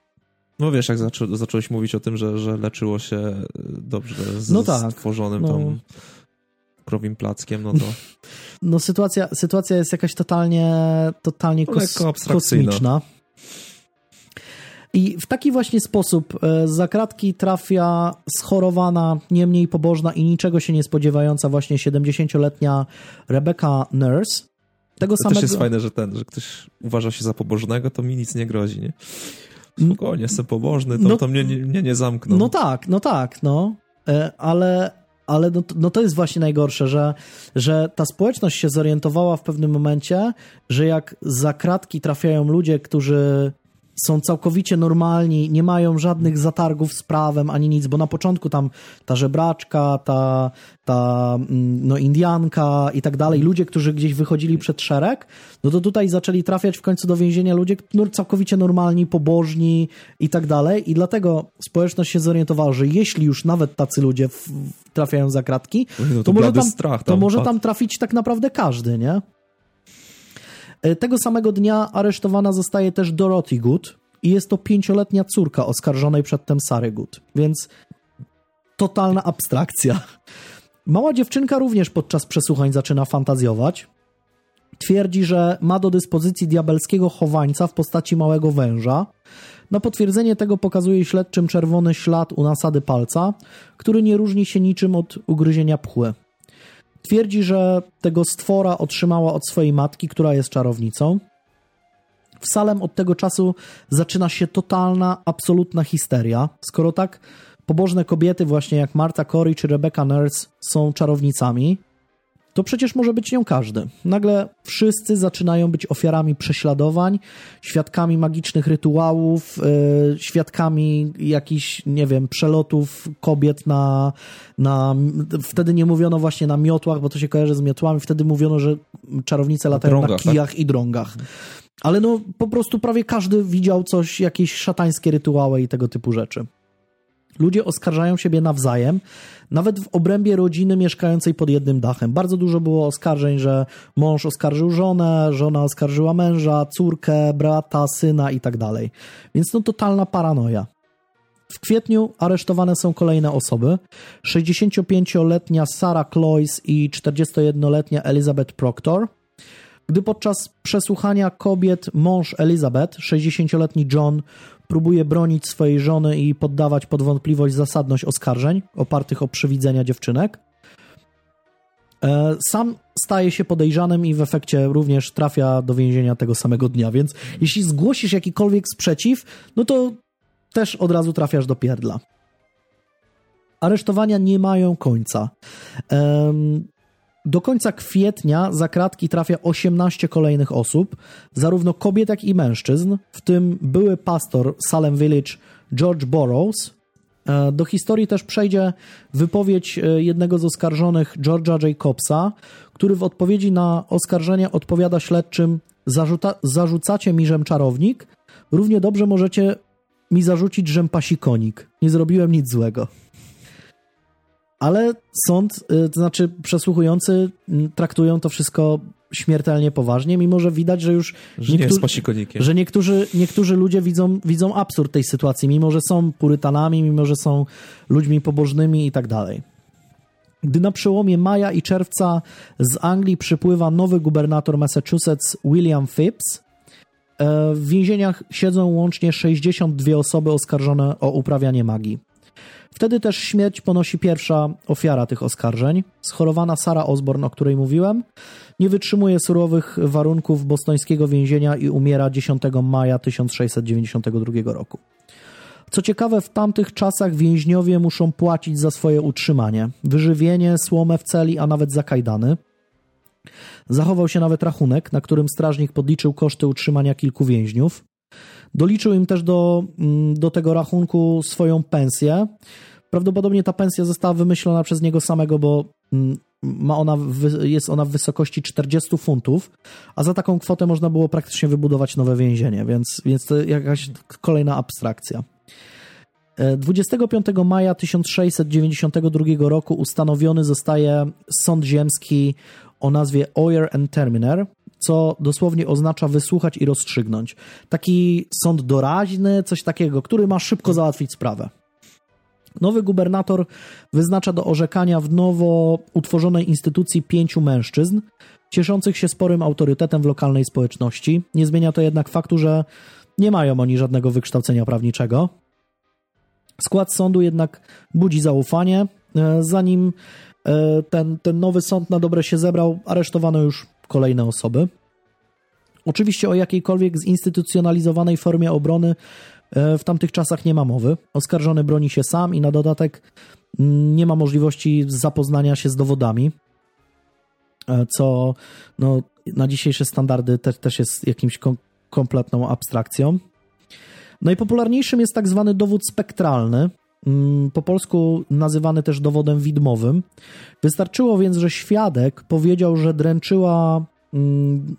no wiesz, jak zaczą, zacząłeś mówić o tym, że, że leczyło się dobrze z no tak, stworzonym no. tam krowim plackiem, no to... No sytuacja, sytuacja jest jakaś totalnie, totalnie kos kosmiczna. I w taki właśnie sposób e, za kratki trafia schorowana, niemniej pobożna i niczego się nie spodziewająca właśnie 70-letnia Rebecca Nurse. Tego to samego... też jest fajne, że ten, że ktoś uważa się za pobożnego, to mi nic nie grozi, nie? Spokojnie, jestem pobożny, to, no, to mnie, mnie nie zamkną. No tak, no tak, no. E, ale ale no, no, to jest właśnie najgorsze, że, że ta społeczność się zorientowała w pewnym momencie, że jak za kratki trafiają ludzie, którzy są całkowicie normalni, nie mają żadnych zatargów z prawem ani nic, bo na początku tam ta żebraczka, ta, ta mm, no, Indianka i tak dalej, ludzie, którzy gdzieś wychodzili przed szereg, no to tutaj zaczęli trafiać w końcu do więzienia ludzie no, całkowicie normalni, pobożni i tak dalej i dlatego społeczność się zorientowała, że jeśli już nawet tacy ludzie w, trafiają za kratki, no to, to, może tam, tam, to może tam trafić tak naprawdę każdy, nie? E, tego samego dnia aresztowana zostaje też Dorothy Good i jest to pięcioletnia córka oskarżonej przedtem Sary Good, więc totalna abstrakcja. Mała dziewczynka również podczas przesłuchań zaczyna fantazjować. Twierdzi, że ma do dyspozycji diabelskiego chowańca w postaci małego węża. Na potwierdzenie tego pokazuje śledczym czerwony ślad u nasady palca, który nie różni się niczym od ugryzienia pchły. Twierdzi, że tego stwora otrzymała od swojej matki, która jest czarownicą. W Salem od tego czasu zaczyna się totalna, absolutna histeria. Skoro tak pobożne kobiety, właśnie jak Marta Corey czy Rebecca Nurse, są czarownicami, to przecież może być nią każdy. Nagle wszyscy zaczynają być ofiarami prześladowań, świadkami magicznych rytuałów, yy, świadkami jakichś, nie wiem, przelotów kobiet na, na. Wtedy nie mówiono właśnie na miotłach, bo to się kojarzy z miotłami, wtedy mówiono, że czarownice latają drągach, na kijach tak? i drągach. Ale no po prostu prawie każdy widział coś, jakieś szatańskie rytuały i tego typu rzeczy. Ludzie oskarżają siebie nawzajem, nawet w obrębie rodziny mieszkającej pod jednym dachem. Bardzo dużo było oskarżeń, że mąż oskarżył żonę, żona oskarżyła męża, córkę, brata, syna i tak dalej. Więc no totalna paranoja. W kwietniu aresztowane są kolejne osoby. 65-letnia Sarah Cloyce i 41-letnia Elizabeth Proctor. Gdy podczas przesłuchania kobiet mąż Elizabeth, 60-letni John, próbuje bronić swojej żony i poddawać pod wątpliwość zasadność oskarżeń opartych o przewidzenia dziewczynek. E, sam staje się podejrzanym i w efekcie również trafia do więzienia tego samego dnia, więc jeśli zgłosisz jakikolwiek sprzeciw, no to też od razu trafiasz do pierdla. Aresztowania nie mają końca. Do końca kwietnia za kratki trafia 18 kolejnych osób, zarówno kobiet, jak i mężczyzn, w tym były pastor Salem Village George Burroughs. E, do historii też przejdzie wypowiedź e, jednego z oskarżonych George'a Jacobsa, który w odpowiedzi na oskarżenie odpowiada śledczym: Zarzucacie mi żem czarownik, równie dobrze możecie mi zarzucić żem pasikonik. Nie zrobiłem nic złego ale sąd, y, to znaczy przesłuchujący mm, traktują to wszystko śmiertelnie poważnie, mimo że widać, że już że, niektórzy, że niektórzy, niektórzy ludzie widzą, widzą absurd tej sytuacji, mimo że są purytanami, mimo że są ludźmi pobożnymi i tak dalej. Gdy na przełomie maja i czerwca z Anglii przypływa nowy gubernator Massachusetts William Phipps, e, w więzieniach siedzą łącznie 62 osoby oskarżone o uprawianie magii. Wtedy też śmierć ponosi pierwsza ofiara tych oskarżeń, schorowana Sara Osborne, o której mówiłem. Nie wytrzymuje surowych warunków bostońskiego więzienia i umiera 10 maja 1692 roku. Co ciekawe, w tamtych czasach więźniowie muszą płacić za swoje utrzymanie, wyżywienie, słomę w celi, a nawet za kajdany. Zachował się nawet rachunek, na którym strażnik podliczył koszty utrzymania kilku więźniów. Doliczył im też do, mm, do tego rachunku swoją pensję. Prawdopodobnie ta pensja została wymyślona przez niego samego, bo mm, ma ona, jest ona w wysokości 40 funtów, a za taką kwotę można było praktycznie wybudować nowe więzienie, więc, więc to jakaś kolejna abstrakcja. 25 maja 1692 roku ustanowiony zostaje sąd ziemski o nazwie Oyer and Terminer, co dosłownie oznacza wysłuchać i rozstrzygnąć. Taki sąd doraźny, coś takiego, który ma szybko załatwić sprawę. Nowy gubernator wyznacza do orzekania w nowo utworzonej instytucji pięciu mężczyzn, cieszących się sporym autorytetem w lokalnej społeczności. Nie zmienia to jednak faktu, że nie mają oni żadnego wykształcenia prawniczego. Skład sądu jednak budzi zaufanie. E, zanim e, ten, ten nowy sąd na dobre się zebrał, aresztowano już kolejne osoby. Oczywiście o jakiejkolwiek zinstytucjonalizowanej formie obrony e, w tamtych czasach nie ma mowy. Oskarżony broni się sam i na dodatek mm, nie ma możliwości zapoznania się z dowodami, co no, na dzisiejsze standardy te, też jest jakimś kom kompletną abstrakcją. Najpopularniejszym jest tak zwany dowód spektralny, po polsku nazywany też dowodem widmowym. Wystarczyło więc, że świadek powiedział, że dręczyła, mm,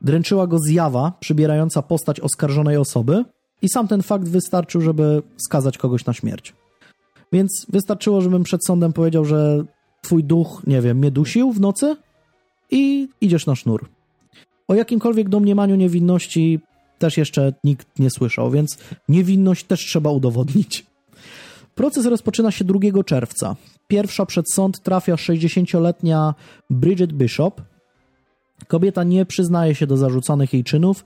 dręczyła go zjawa przybierająca postać oskarżonej osoby i sam ten fakt wystarczył, żeby skazać kogoś na śmierć. Więc wystarczyło, żebym przed sądem powiedział, że twój duch, nie wiem, mnie dusił w nocy i idziesz na sznur. O jakimkolwiek domniemaniu niewinności też jeszcze nikt nie słyszał, więc niewinność też trzeba udowodnić. Proces rozpoczyna się 2 czerwca. Pierwsza przed sąd trafia 60-letnia Bridget Bishop. Kobieta nie przyznaje się do zarzucanych jej czynów,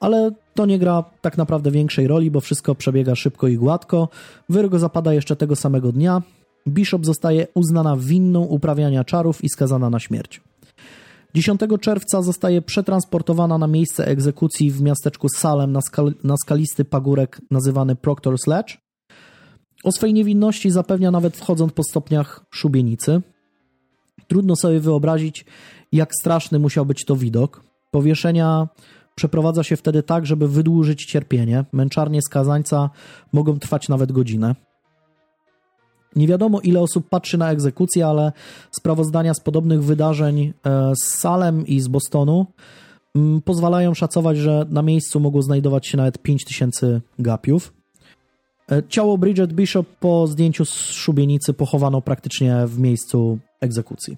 ale to nie gra tak naprawdę większej roli, bo wszystko przebiega szybko i gładko. Wyrok zapada jeszcze tego samego dnia. Bishop zostaje uznana winną uprawiania czarów i skazana na śmierć. 10 czerwca zostaje przetransportowana na miejsce egzekucji w miasteczku Salem na, skal na skalisty pagórek nazywany Proctor Sledge. O swojej niewinności zapewnia nawet wchodząc po stopniach szubienicy. Trudno sobie wyobrazić, jak straszny musiał być to widok. Powieszenia przeprowadza się wtedy tak, żeby wydłużyć cierpienie. Męczarnie skazańca mogą trwać nawet godzinę. Nie wiadomo, ile osób patrzy na egzekucję, ale sprawozdania z podobnych wydarzeń e, z Salem i z Bostonu mm, pozwalają szacować, że na miejscu mogło znajdować się nawet 5000 gapiów. E, ciało Bridget Bishop po zdjęciu z szubienicy pochowano praktycznie w miejscu egzekucji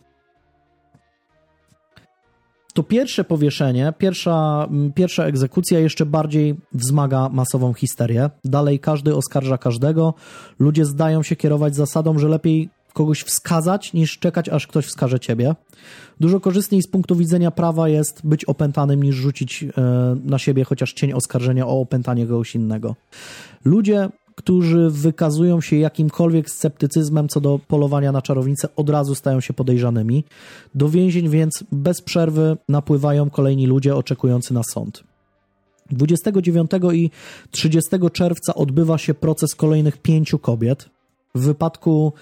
to pierwsze powieszenie, pierwsza, pierwsza egzekucja jeszcze bardziej wzmaga masową histerię. Dalej każdy oskarża każdego. Ludzie zdają się kierować zasadą, że lepiej kogoś wskazać, niż czekać, aż ktoś wskaże ciebie. Dużo korzystniej z punktu widzenia prawa jest być opętanym, niż rzucić e, na siebie chociaż cień oskarżenia o opętanie kogoś innego. Ludzie którzy wykazują się jakimkolwiek sceptycyzmem co do polowania na czarownicę, od razu stają się podejrzanymi. Do więzień więc bez przerwy napływają kolejni ludzie oczekujący na sąd. 29 i 30 czerwca odbywa się proces kolejnych pięciu kobiet. W wypadku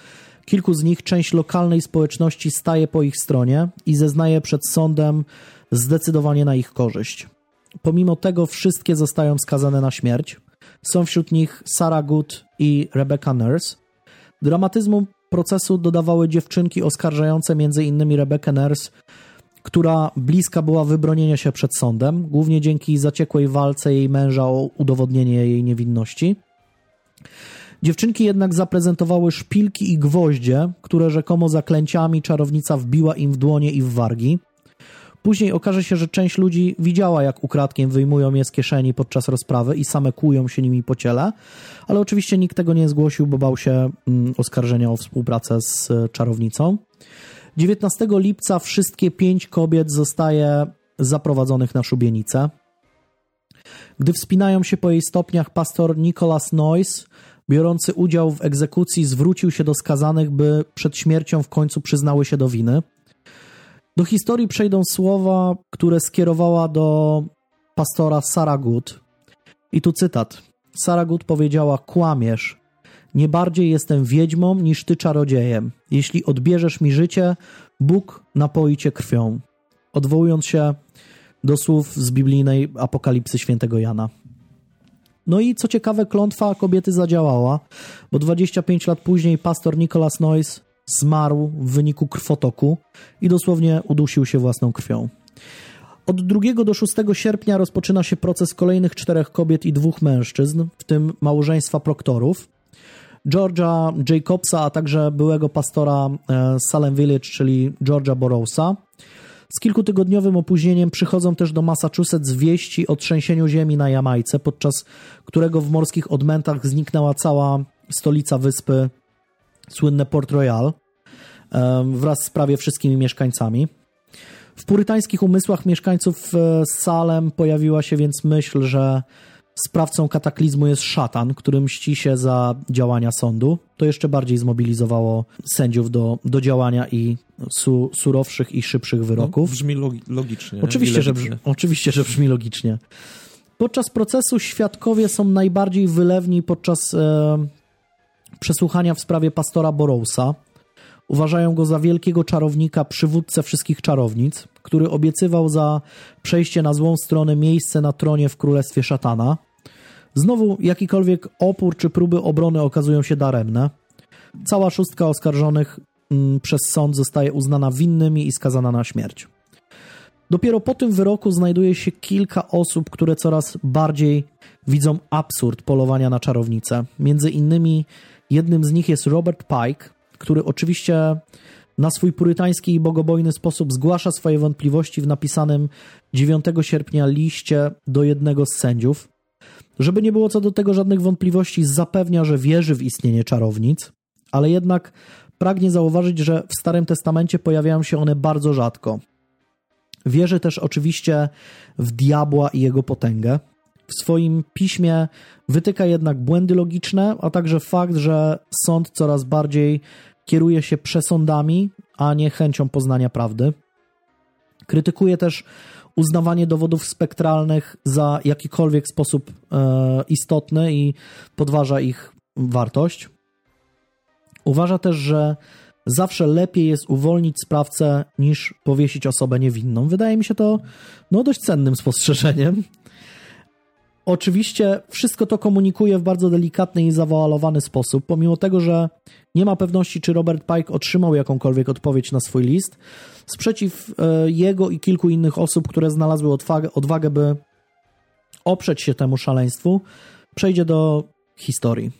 kilku z nich część lokalnej społeczności staje po ich stronie i zeznaje przed sądem zdecydowanie na ich korzyść. Pomimo tego wszystkie zostają skazane na śmierć. Są wśród nich Sarah Good i Rebecca Nurse. Dramatyzmu procesu dodawały dziewczynki oskarżające m.in. Rebecca Nurse, która bliska była wybronienia się przed sądem, głównie dzięki zaciekłej walce jej męża o udowodnienie jej niewinności. Dziewczynki jednak zaprezentowały szpilki i gwoździe, które rzekomo zaklęciami czarownica wbiła im w dłonie i w wargi. Później okaże się, że część ludzi widziała, jak ukradkiem wyjmują je z kieszeni podczas rozprawy i same kłują się nimi po ciele, ale oczywiście nikt tego nie zgłosił, bo bał się mm, oskarżenia o współpracę z e, czarownicą. 19 lipca wszystkie pięć kobiet zostaje zaprowadzonych na szubienicę. Gdy wspinają się po jej stopniach, pastor Nicholas Noyce, biorący udział w egzekucji, zwrócił się do skazanych, by przed śmiercią w końcu przyznały się do winy. Do historii przejdą słowa, które skierowała do pastora Sarah Good. I tu cytat. Sarah Good powiedziała: Kłamiesz. Nie bardziej jestem wiedźmą niż ty czarodziejem. Jeśli odbierzesz mi życie, Bóg napoi cię krwią. Odwołując się do słów z biblijnej apokalipsy świętego Jana. No i co ciekawe, klątwa kobiety zadziałała, bo 25 lat później pastor Nicholas Noyce zmarł w wyniku krwotoku i dosłownie udusił się własną krwią. Od 2 do 6 sierpnia rozpoczyna się proces kolejnych czterech kobiet i dwóch mężczyzn, w tym małżeństwa proktorów. Georgia Jacobsa, a także byłego pastora e, Salem Village, czyli Georgia Borrowsa. Z kilkutygodniowym opóźnieniem przychodzą też do Massachusetts wieści o trzęsieniu ziemi na Jamajce, podczas którego w morskich odmętach zniknęła cała stolica wyspy, słynne Port Royal, wraz z prawie wszystkimi mieszkańcami. W purytańskich umysłach mieszkańców e, Salem pojawiła się więc myśl, że sprawcą kataklizmu jest szatan, który mści się za działania sądu. To jeszcze bardziej zmobilizowało sędziów do, do działania i su, surowszych i szybszych wyroków. No, brzmi logi logicznie. Oczywiście że, brzmi, oczywiście, że brzmi logicznie. Podczas procesu świadkowie są najbardziej wylewni podczas e, przesłuchania w sprawie pastora Borowsa. Uważają go za wielkiego czarownika, przywódcę wszystkich czarownic, który obiecywał za przejście na złą stronę miejsce na tronie w królestwie szatana. Znowu jakikolwiek opór czy próby obrony okazują się daremne. Cała szóstka oskarżonych mm, przez sąd zostaje uznana winnymi i skazana na śmierć. Dopiero po tym wyroku znajduje się kilka osób, które coraz bardziej widzą absurd polowania na czarownicę. Między innymi jednym z nich jest Robert Pike, który oczywiście na swój purytański i bogobojny sposób zgłasza swoje wątpliwości w napisanym 9 sierpnia liście do jednego z sędziów. Żeby nie było co do tego żadnych wątpliwości, zapewnia, że wierzy w istnienie czarownic, ale jednak pragnie zauważyć, że w Starym Testamencie pojawiają się one bardzo rzadko. Wierzy też oczywiście w diabła i jego potęgę. W swoim piśmie wytyka jednak błędy logiczne, a także fakt, że sąd coraz bardziej kieruje się przesądami, a nie chęcią poznania prawdy. Krytykuje też uznawanie dowodów spektralnych za jakikolwiek sposób e, istotny i podważa ich wartość. Uważa też, że zawsze lepiej jest uwolnić sprawcę niż powiesić osobę niewinną. Wydaje mi się to no, dość cennym spostrzeżeniem. Oczywiście wszystko to komunikuje w bardzo delikatny i zawoalowany sposób, pomimo tego, że nie ma pewności, czy Robert Pike otrzymał jakąkolwiek odpowiedź na swój list. Sprzeciw e, jego i kilku innych osób, które znalazły odwagę, odwagę by oprzeć się temu szaleństwu, przejdzie do historii.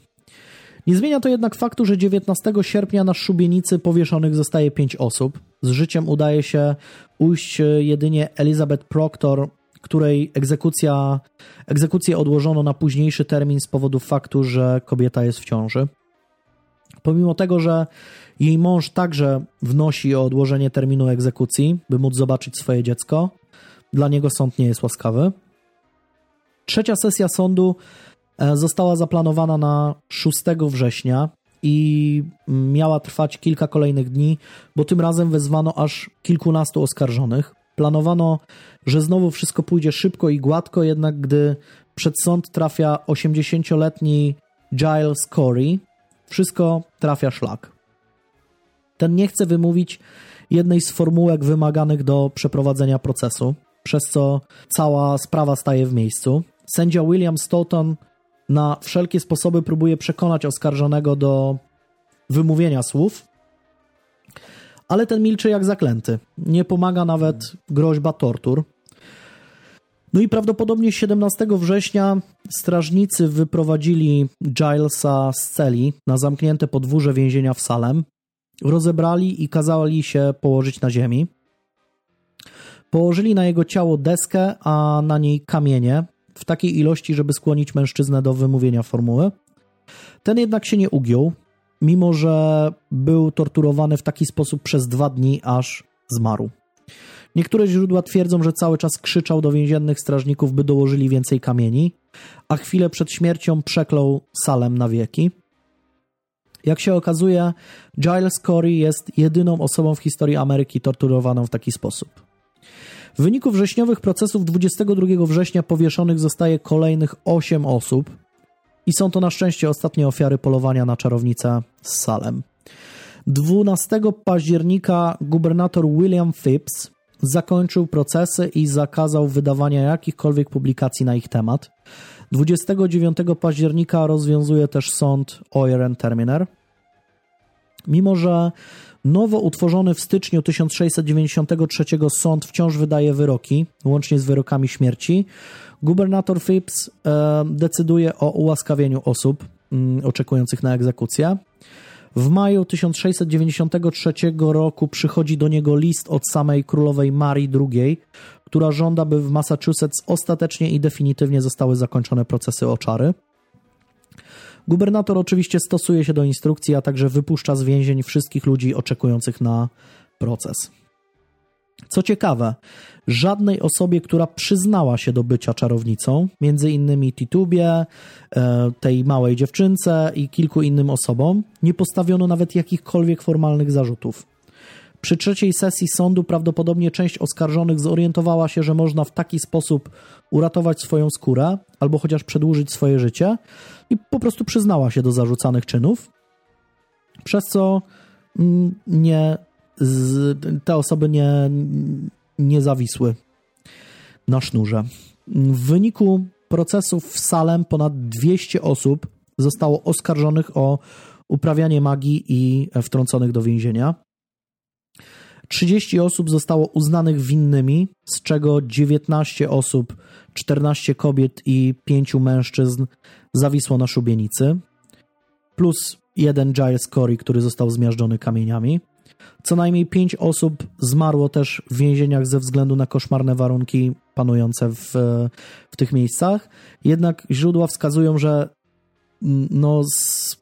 Nie zmienia to jednak faktu, że 19 sierpnia na szubienicy powieszonych zostaje pięć osób. Z życiem udaje się ujść jedynie Elizabeth Proctor, której egzekucja, egzekucję odłożono na późniejszy termin z powodu faktu, że kobieta jest w ciąży. Pomimo tego, że jej mąż także wnosi o odłożenie terminu egzekucji, by móc zobaczyć swoje dziecko, dla niego sąd nie jest łaskawy. Trzecia sesja sądu e, została zaplanowana na 6 września i miała trwać kilka kolejnych dni, bo tym razem wezwano aż kilkunastu oskarżonych. Planowano, że znowu wszystko pójdzie szybko i gładko, jednak gdy przed sąd trafia 80-letni Giles Corey, wszystko trafia szlak. Ten nie chce wymówić jednej z formułek wymaganych do przeprowadzenia procesu, przez co cała sprawa staje w miejscu. Sędzia William Stoughton na wszelkie sposoby próbuje przekonać oskarżonego do wymówienia słów, ale ten milczy jak zaklęty. Nie pomaga nawet groźba tortur. No i prawdopodobnie 17 września strażnicy wyprowadzili Gilesa z celi na zamknięte podwórze więzienia w Salem, rozebrali i kazali się położyć na ziemi. Położyli na jego ciało deskę, a na niej kamienie, w takiej ilości, żeby skłonić mężczyznę do wymówienia formuły. Ten jednak się nie ugiął, mimo że był torturowany w taki sposób przez dwa dni, aż zmarł. Niektóre źródła twierdzą, że cały czas krzyczał do więziennych strażników, by dołożyli więcej kamieni, a chwilę przed śmiercią przeklął Salem na wieki. Jak się okazuje, Giles Corey jest jedyną osobą w historii Ameryki torturowaną w taki sposób. W wyniku wrześniowych procesów 22 września powieszonych zostaje kolejnych 8 osób i są to na szczęście ostatnie ofiary polowania na czarownicę z Salem. 12 października gubernator William Phipps zakończył procesy i zakazał wydawania jakichkolwiek publikacji na ich temat. 29 października rozwiązuje też sąd Oyer Terminer. Mimo, że nowo utworzony w styczniu 1693 sąd wciąż wydaje wyroki, łącznie z wyrokami śmierci, gubernator Phipps e, decyduje o ułaskawieniu osób mm, oczekujących na egzekucję. W maju 1693 roku przychodzi do niego list od samej królowej Marii II, która żąda, by w Massachusetts ostatecznie i definitywnie zostały zakończone procesy o czary. Gubernator oczywiście stosuje się do instrukcji, a także wypuszcza z więzień wszystkich ludzi oczekujących na proces. Co ciekawe, żadnej osobie, która przyznała się do bycia czarownicą, między innymi Titubie, e, tej małej dziewczynce i kilku innym osobom, nie postawiono nawet jakichkolwiek formalnych zarzutów. Przy trzeciej sesji sądu prawdopodobnie część oskarżonych zorientowała się, że można w taki sposób uratować swoją skórę albo chociaż przedłużyć swoje życie i po prostu przyznała się do zarzucanych czynów, przez co mm, nie, te osoby nie, nie zawisły na sznurze. W wyniku procesów w Salem ponad 200 osób zostało oskarżonych o uprawianie magii i wtrąconych do więzienia. 30 osób zostało uznanych winnymi, z czego 19 osób, 14 kobiet i 5 mężczyzn zawisło na szubienicy, plus jeden Giles Corey, który został zmiażdżony kamieniami. Co najmniej 5 osób zmarło też w więzieniach ze względu na koszmarne warunki panujące w, w tych miejscach. Jednak źródła wskazują, że mm, no, z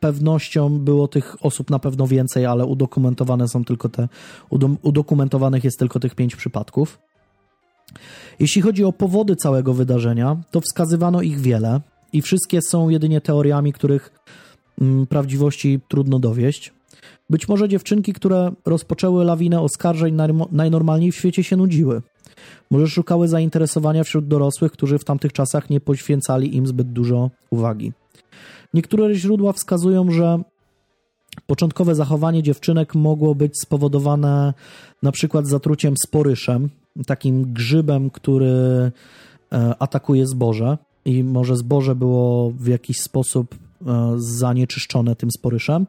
pewnością było tych osób na pewno więcej, ale udokumentowane są tylko te, udokumentowanych jest tylko tych pięć przypadków. Jeśli chodzi o powody całego wydarzenia, to wskazywano ich wiele i wszystkie są jedynie teoriami, których mm, prawdziwości trudno dowieść. Być może dziewczynki, które rozpoczęły lawinę oskarżeń, najnormalniej w świecie się nudziły. Może szukały zainteresowania wśród dorosłych, którzy w tamtych czasach nie poświęcali im zbyt dużo uwagi. Niektóre źródła wskazują, że początkowe zachowanie dziewczynek mogło być spowodowane na przykład zatruciem sporyszem, takim grzybem, który e, atakuje zboże i może zboże było w jakiś sposób e, zanieczyszczone tym sporyszem.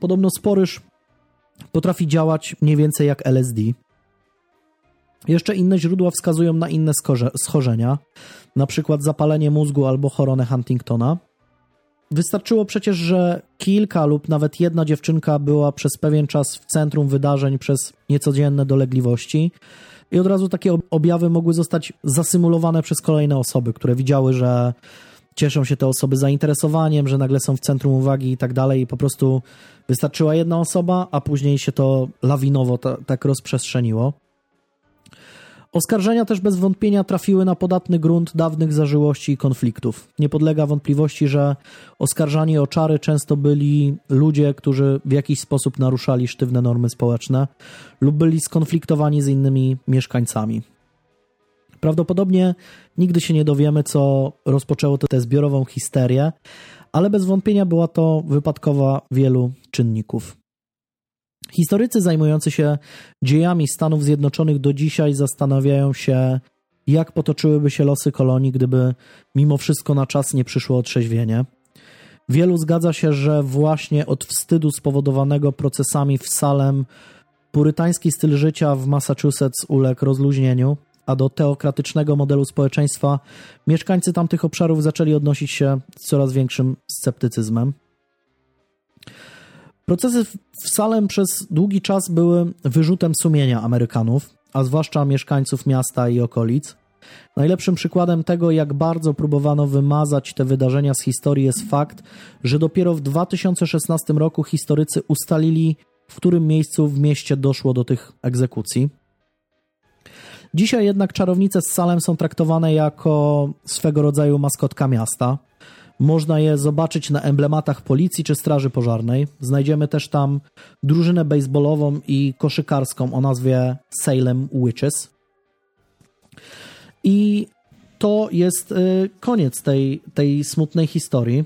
Podobno sporyż potrafi działać mniej więcej jak LSD. Jeszcze inne źródła wskazują na inne schorzenia, na przykład zapalenie mózgu albo choronę Huntingtona. Wystarczyło przecież, że kilka lub nawet jedna dziewczynka była przez pewien czas w centrum wydarzeń przez niecodzienne dolegliwości i od razu takie objawy mogły zostać zasymulowane przez kolejne osoby, które widziały, że cieszą się te osoby zainteresowaniem, że nagle są w centrum uwagi i tak dalej i po prostu wystarczyła jedna osoba, a później się to lawinowo tak rozprzestrzeniło. Oskarżenia też bez wątpienia trafiły na podatny grunt dawnych zażyłości i konfliktów. Nie podlega wątpliwości, że oskarżani o czary często byli ludzie, którzy w jakiś sposób naruszali sztywne normy społeczne lub byli skonfliktowani z innymi mieszkańcami. Prawdopodobnie nigdy się nie dowiemy, co rozpoczęło tę zbiorową histerię, ale bez wątpienia była to wypadkowa wielu czynników. Historycy zajmujący się dziejami Stanów Zjednoczonych do dzisiaj zastanawiają się, jak potoczyłyby się losy kolonii, gdyby mimo wszystko na czas nie przyszło otrzeźwienie. Wielu zgadza się, że właśnie od wstydu spowodowanego procesami w Salem purytański styl życia w Massachusetts uległ rozluźnieniu, a do teokratycznego modelu społeczeństwa mieszkańcy tamtych obszarów zaczęli odnosić się z coraz większym sceptycyzmem. Procesy w Salem przez długi czas były wyrzutem sumienia Amerykanów, a zwłaszcza mieszkańców miasta i okolic. Najlepszym przykładem tego, jak bardzo próbowano wymazać te wydarzenia z historii, jest fakt, że dopiero w 2016 roku historycy ustalili, w którym miejscu w mieście doszło do tych egzekucji. Dzisiaj jednak czarownice z Salem są traktowane jako swego rodzaju maskotka miasta. Można je zobaczyć na emblematach policji czy straży pożarnej. Znajdziemy też tam drużynę baseballową i koszykarską o nazwie Salem Witches. I to jest y, koniec tej, tej smutnej historii.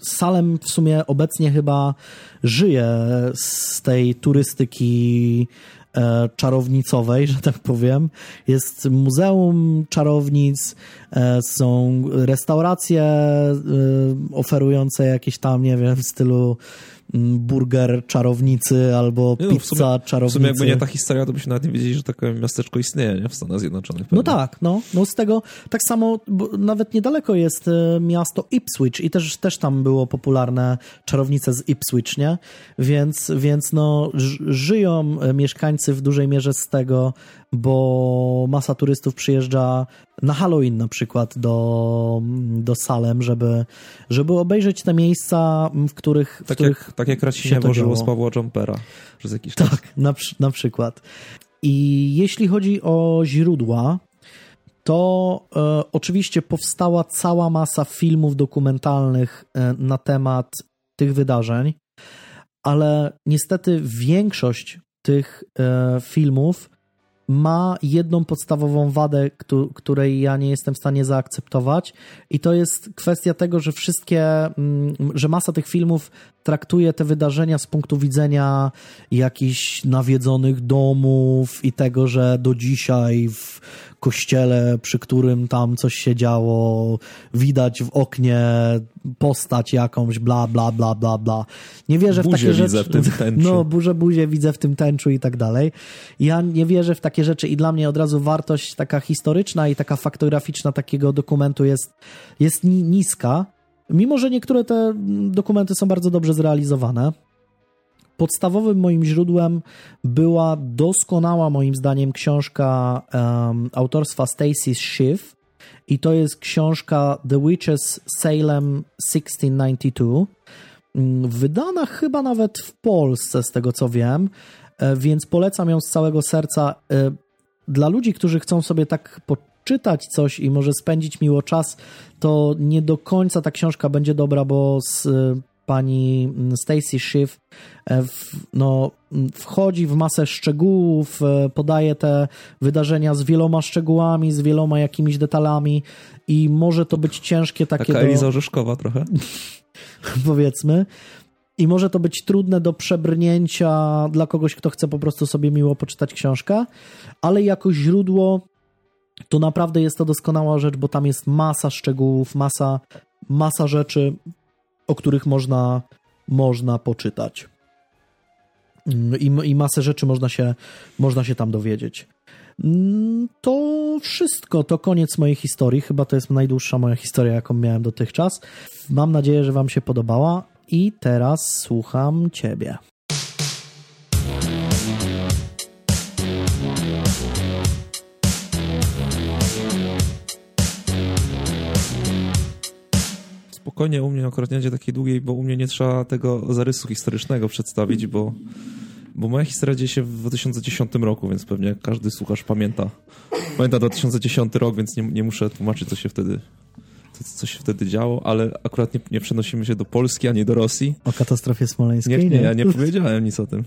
Salem w sumie obecnie chyba żyje z tej turystyki czarownicowej, że tak powiem. Jest muzeum czarownic, e, są restauracje e, oferujące jakieś tam, nie wiem, w stylu burger czarownicy albo no, pizza sumie, czarownicy. W sumie jakby nie ta historia, to byśmy nawet nie wiedzieli, że takie miasteczko istnieje nie? w Stanach Zjednoczonych. Pewnie. No tak, no, no z tego tak samo nawet niedaleko jest e, miasto Ipswich i też, też tam było popularne czarownice z Ipswich, nie? Więc, więc no żyją e, mieszkańcy w dużej mierze z tego, bo masa turystów przyjeżdża na Halloween na przykład do, do Salem, żeby, żeby obejrzeć te miejsca, w których. W tak, których jak, tak jak Racinie włożyło z Pawła Jumpera przez jakiś czas. Tak, na, na przykład. I jeśli chodzi o źródła, to e, oczywiście powstała cała masa filmów dokumentalnych e, na temat tych wydarzeń, ale niestety większość tych e, filmów ma jedną podstawową wadę, której ja nie jestem w stanie zaakceptować, i to jest kwestia tego, że wszystkie, mm, że masa tych filmów traktuje te wydarzenia z punktu widzenia jakichś nawiedzonych domów i tego, że do dzisiaj w kościele, przy którym tam coś się działo, widać w oknie postać jakąś, bla, bla, bla, bla, bla. Nie wierzę buzie w takie rzeczy. w tym tęczu. No, burzę buzie widzę w tym tęczu i tak dalej. Ja nie wierzę w takie rzeczy i dla mnie od razu wartość taka historyczna i taka faktograficzna takiego dokumentu jest, jest niska. Mimo, że niektóre te dokumenty są bardzo dobrze zrealizowane. Podstawowym moim źródłem była doskonała, moim zdaniem, książka um, autorstwa Stacy Schiff. I to jest książka The Witches Salem 1692. Mm, wydana chyba nawet w Polsce, z tego co wiem, e, więc polecam ją z całego serca. E, dla ludzi, którzy chcą sobie tak poczytać coś i może spędzić miło czas, to nie do końca ta książka będzie dobra, bo z pani Stacy Schiff e, no, wchodzi w masę szczegółów, e, podaje te wydarzenia z wieloma szczegółami, z wieloma jakimiś detalami i może to być ciężkie takie Taka Eliza. Orzeszkowa trochę. powiedzmy. I może to być trudne do przebrnięcia dla kogoś, kto chce po prostu sobie miło poczytać książkę, ale jako źródło to naprawdę jest to doskonała rzecz, bo tam jest masa szczegółów, masa, masa rzeczy, o których można, można poczytać. Mm, I, I masę rzeczy można się, można się tam dowiedzieć. Mm, to wszystko, to koniec mojej historii. Chyba to jest najdłuższa moja historia, jaką miałem dotychczas. Mam nadzieję, że Wam się podobała i teraz słucham Ciebie. Spokojnie u mnie akurat nie będzie takiej długiej, bo u mnie nie trzeba tego zarysu historycznego przedstawić, bo, bo moja historia dzieje się w 2010 roku, więc pewnie każdy słuchacz pamięta. Pamięta 2010 rok, więc nie, nie muszę tłumaczyć, co się wtedy co się wtedy działo, ale akurat nie, nie, przenosimy się do Polski, ani do Rosji. O katastrofie smoleńskiej? Nie, nie, ja nie powiedziałem nic o tym.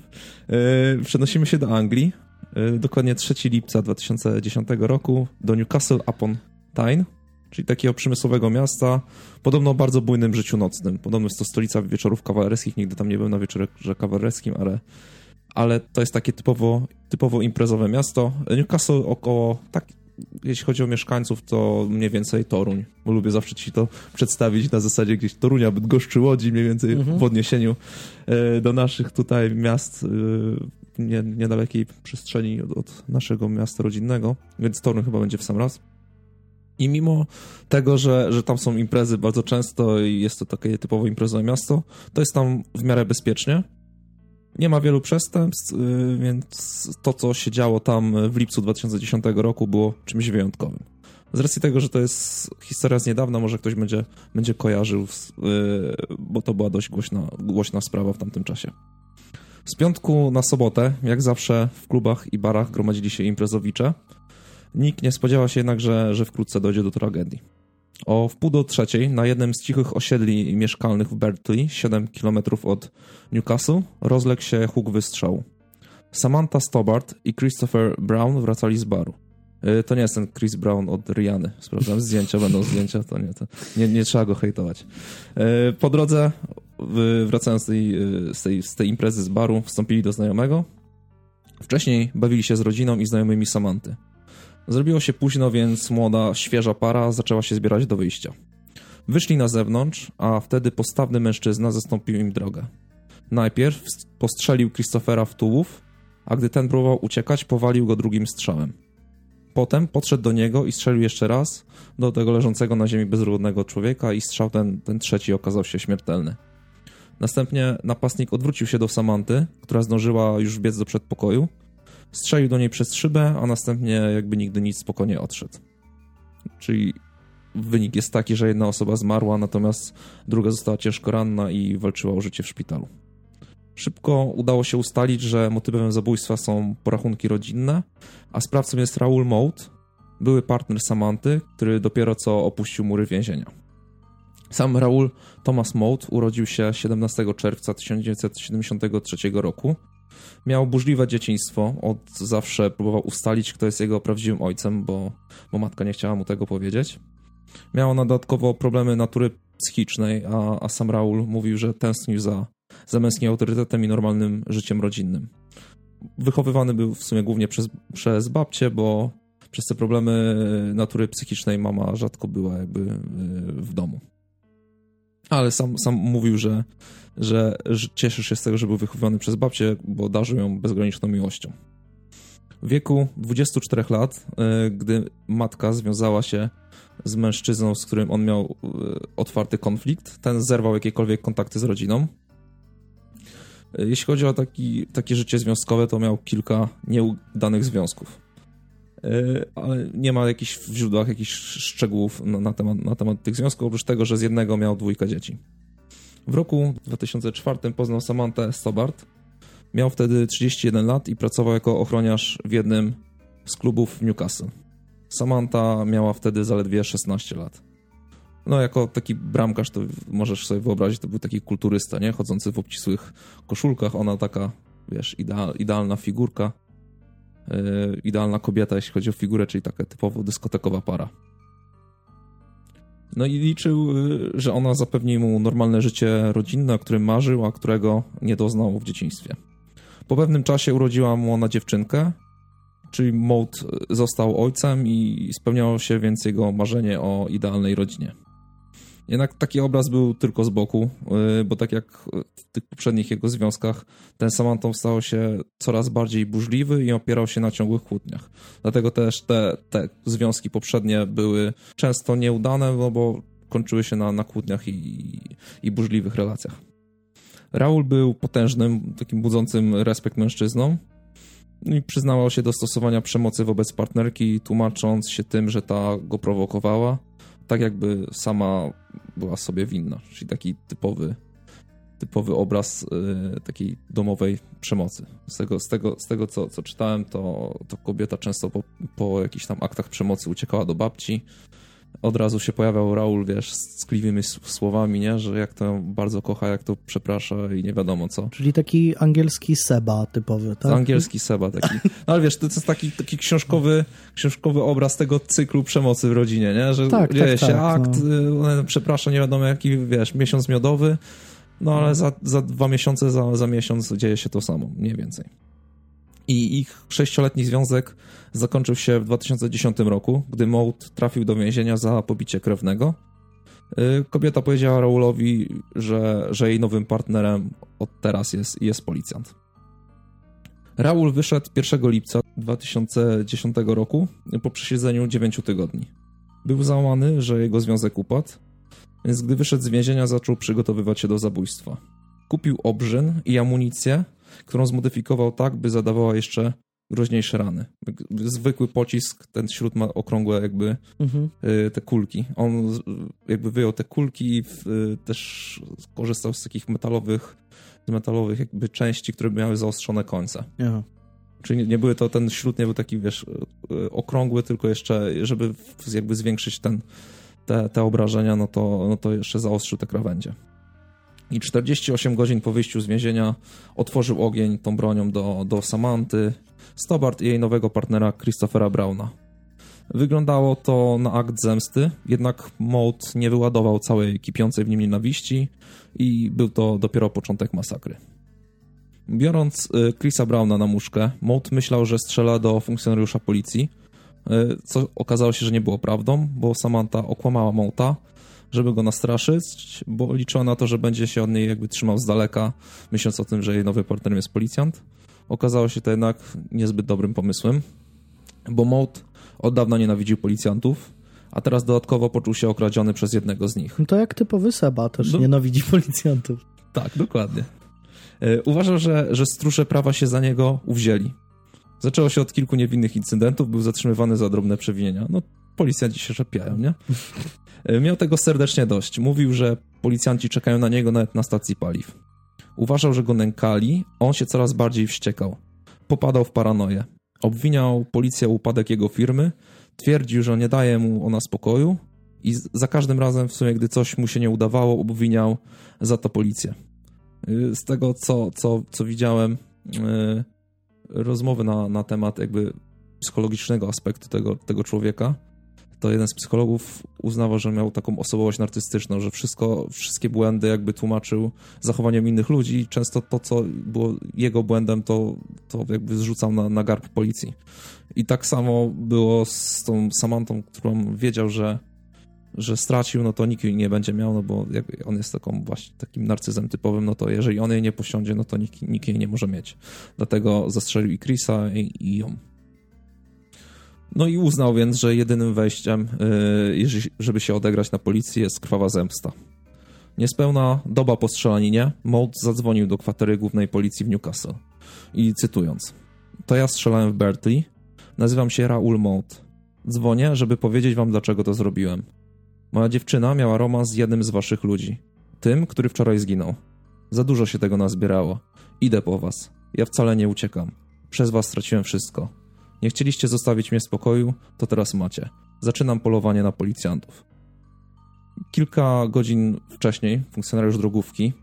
Yy, przenosimy się do Anglii, yy, dokładnie 3 lipca 2010 roku, do Newcastle upon Tyne czyli takiego przemysłowego miasta, podobno o bardzo bujnym życiu nocnym. Podobno jest to stolica wieczorów kawalerskich, nigdy tam nie byłem na wieczorze kawalerskim, ale, ale to jest takie typowo, typowo imprezowe miasto. Newcastle około, tak, jeśli chodzi o mieszkańców, to mniej więcej Toruń, bo lubię zawsze ci to przedstawić na zasadzie gdzieś Torunia, Bydgoszczy, Łodzi, mniej więcej mhm. w odniesieniu e, do naszych tutaj miast e, nie, niedalekiej przestrzeni od, od naszego miasta rodzinnego, więc Toruń chyba będzie w sam raz. I mimo tego, że, że tam są imprezy bardzo często i jest to takie typowo imprezowe miasto, to jest tam w miarę bezpiecznie. Nie ma wielu przestępstw, y, więc to, co się działo tam w lipcu 2010 roku, było czymś wyjątkowym. Z racji tego, że to jest historia z niedawna, może ktoś będzie, będzie kojarzył, y, bo to była dość głośna, głośna sprawa w tamtym czasie. Z piątku na sobotę, jak zawsze w klubach i barach gromadzili się imprezowicze. Nikt nie spodziewał się jednak, że, że wkrótce dojdzie do tragedii. O wpół do trzeciej na jednym z cichych osiedli mieszkalnych w Berkeley, 7 km od Newcastle, rozległ się huk wystrzału. Samantha Stobart i Christopher Brown wracali z baru. Y, to nie jest ten Chris Brown od Riany. Sprawdzam zdjęcia, będą zdjęcia, to nie, to nie, nie trzeba go hejtować. Y, po drodze, wracając z tej, y, z, tej, z tej imprezy z baru, wstąpili do znajomego. Wcześniej bawili się z rodziną i znajomymi Samanty. Zrobiło się późno, więc młoda, świeża para zaczęła się zbierać do wyjścia. Wyszli na zewnątrz, a wtedy postawny mężczyzna zastąpił im drogę. Najpierw postrzelił Christophera w tułów, a gdy ten próbował uciekać, powalił go drugim strzałem. Potem podszedł do niego i strzelił jeszcze raz do tego leżącego na ziemi bezrodnego człowieka i strzał ten, ten trzeci okazał się śmiertelny. Następnie napastnik odwrócił się do Samanty, która zdążyła już biec do przedpokoju, strzelił do niej przez szybę, a następnie jakby nigdy nic spokojnie odszedł. Czyli wynik jest taki, że jedna osoba zmarła, natomiast druga została ciężko ranna i walczyła o życie w szpitalu. Szybko udało się ustalić, że motywem zabójstwa są porachunki rodzinne, a sprawcą jest Raul Mout, były partner Samanty, który dopiero co opuścił mury więzienia. Sam Raul Thomas Mout urodził się 17 czerwca 1973 roku. Miał burzliwe dzieciństwo, od zawsze próbował ustalić, kto jest jego prawdziwym ojcem, bo, bo matka nie chciała mu tego powiedzieć. Miał dodatkowo problemy natury psychicznej, a, a sam Raul mówił, że tęsknił za za męskim autorytetem i normalnym życiem rodzinnym. Wychowywany był w sumie głównie przez, przez babcię, bo przez te problemy natury psychicznej mama rzadko była jakby y, w domu. Ale sam, sam mówił, że, że, że cieszy się z tego, że był wychowywany przez babcię, bo darzył ją bezgraniczną miłością. W wieku 24 lat, y, gdy matka związała się z mężczyzną, z którym on miał y, otwarty konflikt, ten zerwał jakiekolwiek kontakty z rodziną jeśli chodzi o taki, takie życie związkowe, to miał kilka nieudanych związków. E, ale nie ma jakichś w źródłach jakichś szczegółów na, na, temat, na temat tych związków, oprócz tego, że z jednego miał dwójkę dzieci. W roku 2004 poznał Samantę Stobart. Miał wtedy 31 lat i pracował jako ochroniarz w jednym z klubów w Newcastle. Samantha miała wtedy zaledwie 16 lat no jako taki bramkarz, to możesz sobie wyobrazić, to był taki kulturysta, nie? Chodzący w obcisłych koszulkach, ona taka, wiesz, ideal, idealna figurka, idealna kobieta, jeśli chodzi o figurę, czyli taka typowo dyskotekowa para. No i liczył, yy, że ona zapewni mu normalne życie rodzinne, o którym marzył, a którego nie doznał w dzieciństwie. Po pewnym czasie urodziła mu ona dziewczynkę, czyli Mold został ojcem i spełniało się więc jego marzenie o idealnej rodzinie. Jednak taki obraz był tylko z boku, y, bo tak jak w tych poprzednich jego związkach, ten Samantą stał się coraz bardziej burzliwy i opierał się na ciągłych kłótniach. Dlatego też te, te związki poprzednie były często nieudane, no bo kończyły się na, na kłótniach i, i burzliwych relacjach. Raul był potężnym, takim budzącym respekt mężczyzną i przyznawał się do stosowania przemocy wobec partnerki, tłumacząc się tym, że ta go prowokowała tak jakby sama była sobie winna, czyli taki typowy, typowy obraz y, takiej domowej przemocy. Z tego, z tego, z tego co, co czytałem, to, to kobieta często po, po jakichś tam aktach przemocy uciekała do babci, od razu się pojawiał Raul, wiesz, z tkliwymi słowami, nie? Że jak to bardzo kocha, jak to przeprasza i nie wiadomo co. Czyli taki angielski Seba typowy, tak? Angielski Seba taki. No ale wiesz, to, jest taki, taki książkowy, książkowy obraz tego cyklu przemocy w rodzinie, nie? Że tak, dzieje tak, się tak, akt, no. przeprasza, nie wiadomo jaki, wiesz, miesiąc miodowy, no ale za, za dwa miesiące, za, za miesiąc dzieje się to samo, mniej więcej i ich sześcioletni związek zakończył się w 2010 roku, gdy Mout trafił do więzienia za pobicie krewnego. Y, kobieta powiedziała Raulowi, że, że jej nowym partnerem od teraz jest, jest policjant. Raul wyszedł 1 lipca 2010 roku po przesiedzeniu 9 tygodni. Był załamany, że jego związek upadł, więc gdy wyszedł z więzienia, zaczął przygotowywać się do zabójstwa. Kupił obrzyn i amunicję, którą zmodyfikował tak, by zadawała jeszcze groźniejsze rany. Zwykły pocisk, ten śród ma okrągłe jakby mhm. Y, te kulki. On jakby wyjął te kulki i też korzystał z takich metalowych, z metalowych jakby części, które miały zaostrzone końce. Aha. Czyli nie były to, ten śród nie był taki, wiesz, y, okrągły, tylko jeszcze, żeby jakby zwiększyć ten, te, te obrażenia, no to, no to jeszcze zaostrzył te krawędzie. I 48 godzin po wyjściu z więzienia otworzył ogień tą bronią do, do Samanty, Stobart i jej nowego partnera Christophera Browna. Wyglądało to na akt zemsty, jednak Mold nie wyładował całej kipiącej w nim nienawiści i był to dopiero początek masakry. Biorąc y, Chrisa Browna na muszkę, Mold myślał, że strzela do funkcjonariusza policji, y, co okazało się, że nie było prawdą, bo Samantha okłamała Mouta, żeby go nastraszyć, bo liczyła na to, że będzie się od niej jakby trzymał z daleka, myśląc o tym, że jej nowy partnerem jest policjant. Okazało się to jednak niezbyt dobrym pomysłem, bo Mout od dawna nienawidził policjantów, a teraz dodatkowo poczuł się okradziony przez jednego z nich. No to jak typowy Seba też no, nienawidzi policjantów. Tak, dokładnie. E, uważał, że, że strusze prawa się za niego uwzięli. Zaczęło się od kilku niewinnych incydentów, był zatrzymywany za drobne przewinienia. No, policjanci się szepiają, nie? E, miał tego serdecznie dość. Mówił, że policjanci czekają na niego nawet na stacji paliw. Uważał, że go nękali, on się coraz bardziej wściekał. Popadał w paranoję. Obwiniał policję o upadek jego firmy, twierdził, że nie daje mu ona spokoju i za każdym razem w sumie, gdy coś mu się nie udawało, obwiniał za to policję. Y, z tego, co, co, co widziałem, yy, rozmowy na, na temat jakby psychologicznego aspektu tego, tego człowieka, to jeden z psychologów uznawał, że miał taką osobowość narcystyczną, że wszystko, wszystkie błędy jakby tłumaczył zachowaniem innych ludzi często to, co było jego błędem, to, to jakby zrzucał na, na garb policji. I tak samo było z tą Samantą, którą wiedział, że że stracił, no to nikt jej nie będzie miał, no bo jak on jest taką właśnie takim narcyzem typowym, no to jeżeli on jej nie posiądzie, no to nikt, nikt jej nie może mieć. Dlatego zastrzelił i Chrisa i, i ją. No i uznał więc, że jedynym wejściem, yy, żeby się odegrać na policji, jest krwawa zemsta. Niespełna doba po strzelaninie, Mold zadzwonił do kwatery głównej policji w Newcastle. I cytując: To ja strzelałem w Berkeley. Nazywam się Raul Mold. Dzwonię, żeby powiedzieć wam, dlaczego to zrobiłem. Moja dziewczyna miała romans z jednym z waszych ludzi. Tym, który wczoraj zginął. Za dużo się tego nazbierało. Idę po was. Ja wcale nie uciekam. Przez was straciłem wszystko. Nie chcieliście zostawić mnie w spokoju, to teraz macie. Zaczynam polowanie na policjantów. Kilka godzin wcześniej funkcjonariusz drogówki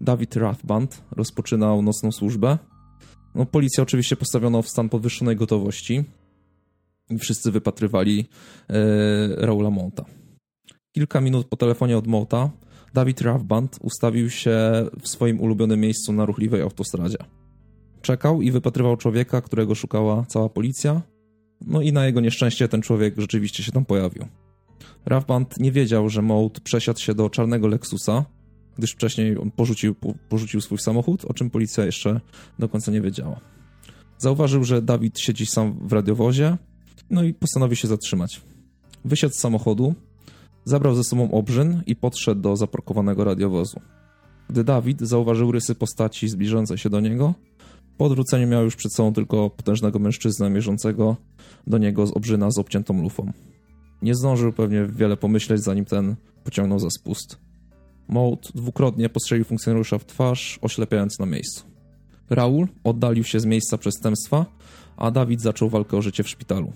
Dawid Rathband rozpoczynał nocną służbę. No, policja oczywiście postawiono w stan podwyższonej gotowości i wszyscy wypatrywali e, Raula Monta. Kilka minut po telefonie od Monta Dawid Rathband ustawił się w swoim ulubionym miejscu na ruchliwej autostradzie. Czekał i wypatrywał człowieka, którego szukała cała policja. No i na jego nieszczęście ten człowiek rzeczywiście się tam pojawił. Ravband nie wiedział, że Mout przesiadł się do czarnego Lexusa, gdyż wcześniej on porzucił, porzucił swój samochód, o czym policja jeszcze do końca nie wiedziała. Zauważył, że Dawid siedzi sam w radiowozie, no i postanowił się zatrzymać. Wysiadł z samochodu, zabrał ze sobą obrzyn i podszedł do zaparkowanego radiowozu. Gdy Dawid zauważył rysy postaci zbliżającej się do niego, po odwróceniu miał już przed sobą tylko potężnego mężczyznę mierzącego do niego z obrzyna z obciętą lufą. Nie zdążył pewnie wiele pomyśleć, zanim ten pociągnął za spust. Mołd dwukrotnie postrzelił funkcjonariusza w twarz, oślepiając na miejscu. Raul oddalił się z miejsca przestępstwa, a Dawid zaczął walkę o życie w szpitalu.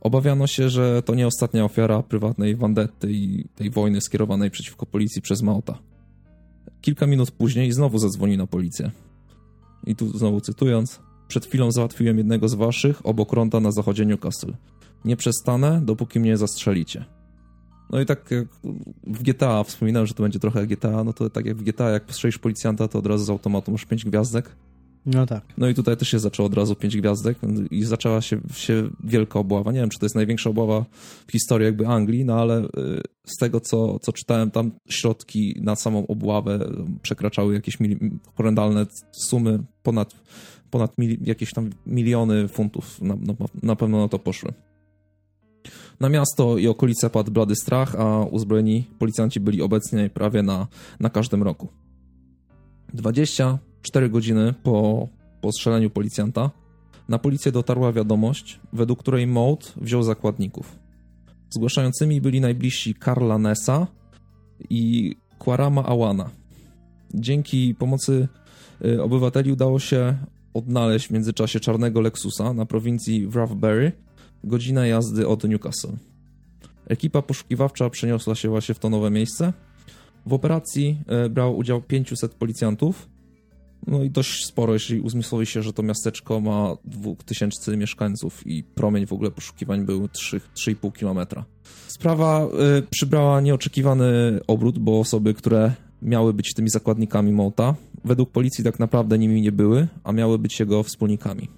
Obawiano się, że to nie ostatnia ofiara prywatnej wandety i tej wojny skierowanej przeciwko policji przez Mauta. Kilka minut później znowu zadzwonił na policję. I tu znowu cytując, przed chwilą załatwiłem jednego z waszych obok ronda na zachodzie Newcastle. Nie przestanę, dopóki mnie zastrzelicie. No i tak jak w GTA wspominałem, że to będzie trochę GTA, no to tak jak w GTA, jak postrzelisz policjanta, to od razu z automatu masz pięć gwiazdek, no tak. No i tutaj też się zaczęło od razu pięć gwiazdek i zaczęła się, się wielka obława. Nie wiem, czy to jest największa obława w historii jakby Anglii, no ale y, z tego, co, co czytałem, tam środki na samą obławę przekraczały jakieś mili, horrendalne sumy, ponad, ponad jakieś tam miliony funtów na, na, na pewno na to poszły. Na miasto i okolice padł blady strach, a uzbrojeni policjanci byli obecni prawie na, na każdym roku. 20 Cztery godziny po, po policjanta na policję dotarła wiadomość, według której Mold wziął zakładników. Zgłaszającymi byli najbliżsi Karla Nessa i Kwarama Awana. Dzięki pomocy y, obywateli udało się odnaleźć w międzyczasie czarnego Lexusa na prowincji Wrathbury, godzina jazdy od Newcastle. Ekipa poszukiwawcza przeniosła się właśnie w to nowe miejsce. W operacji y, brało udział 500 policjantów, no i dość sporo, jeśli uzmysłowi się, że to miasteczko ma 2000 mieszkańców i promień w ogóle poszukiwań był 3,5 km. Sprawa y, przybrała nieoczekiwany obrót, bo osoby, które miały być tymi zakładnikami Mota, według policji tak naprawdę nimi nie były, a miały być jego wspólnikami.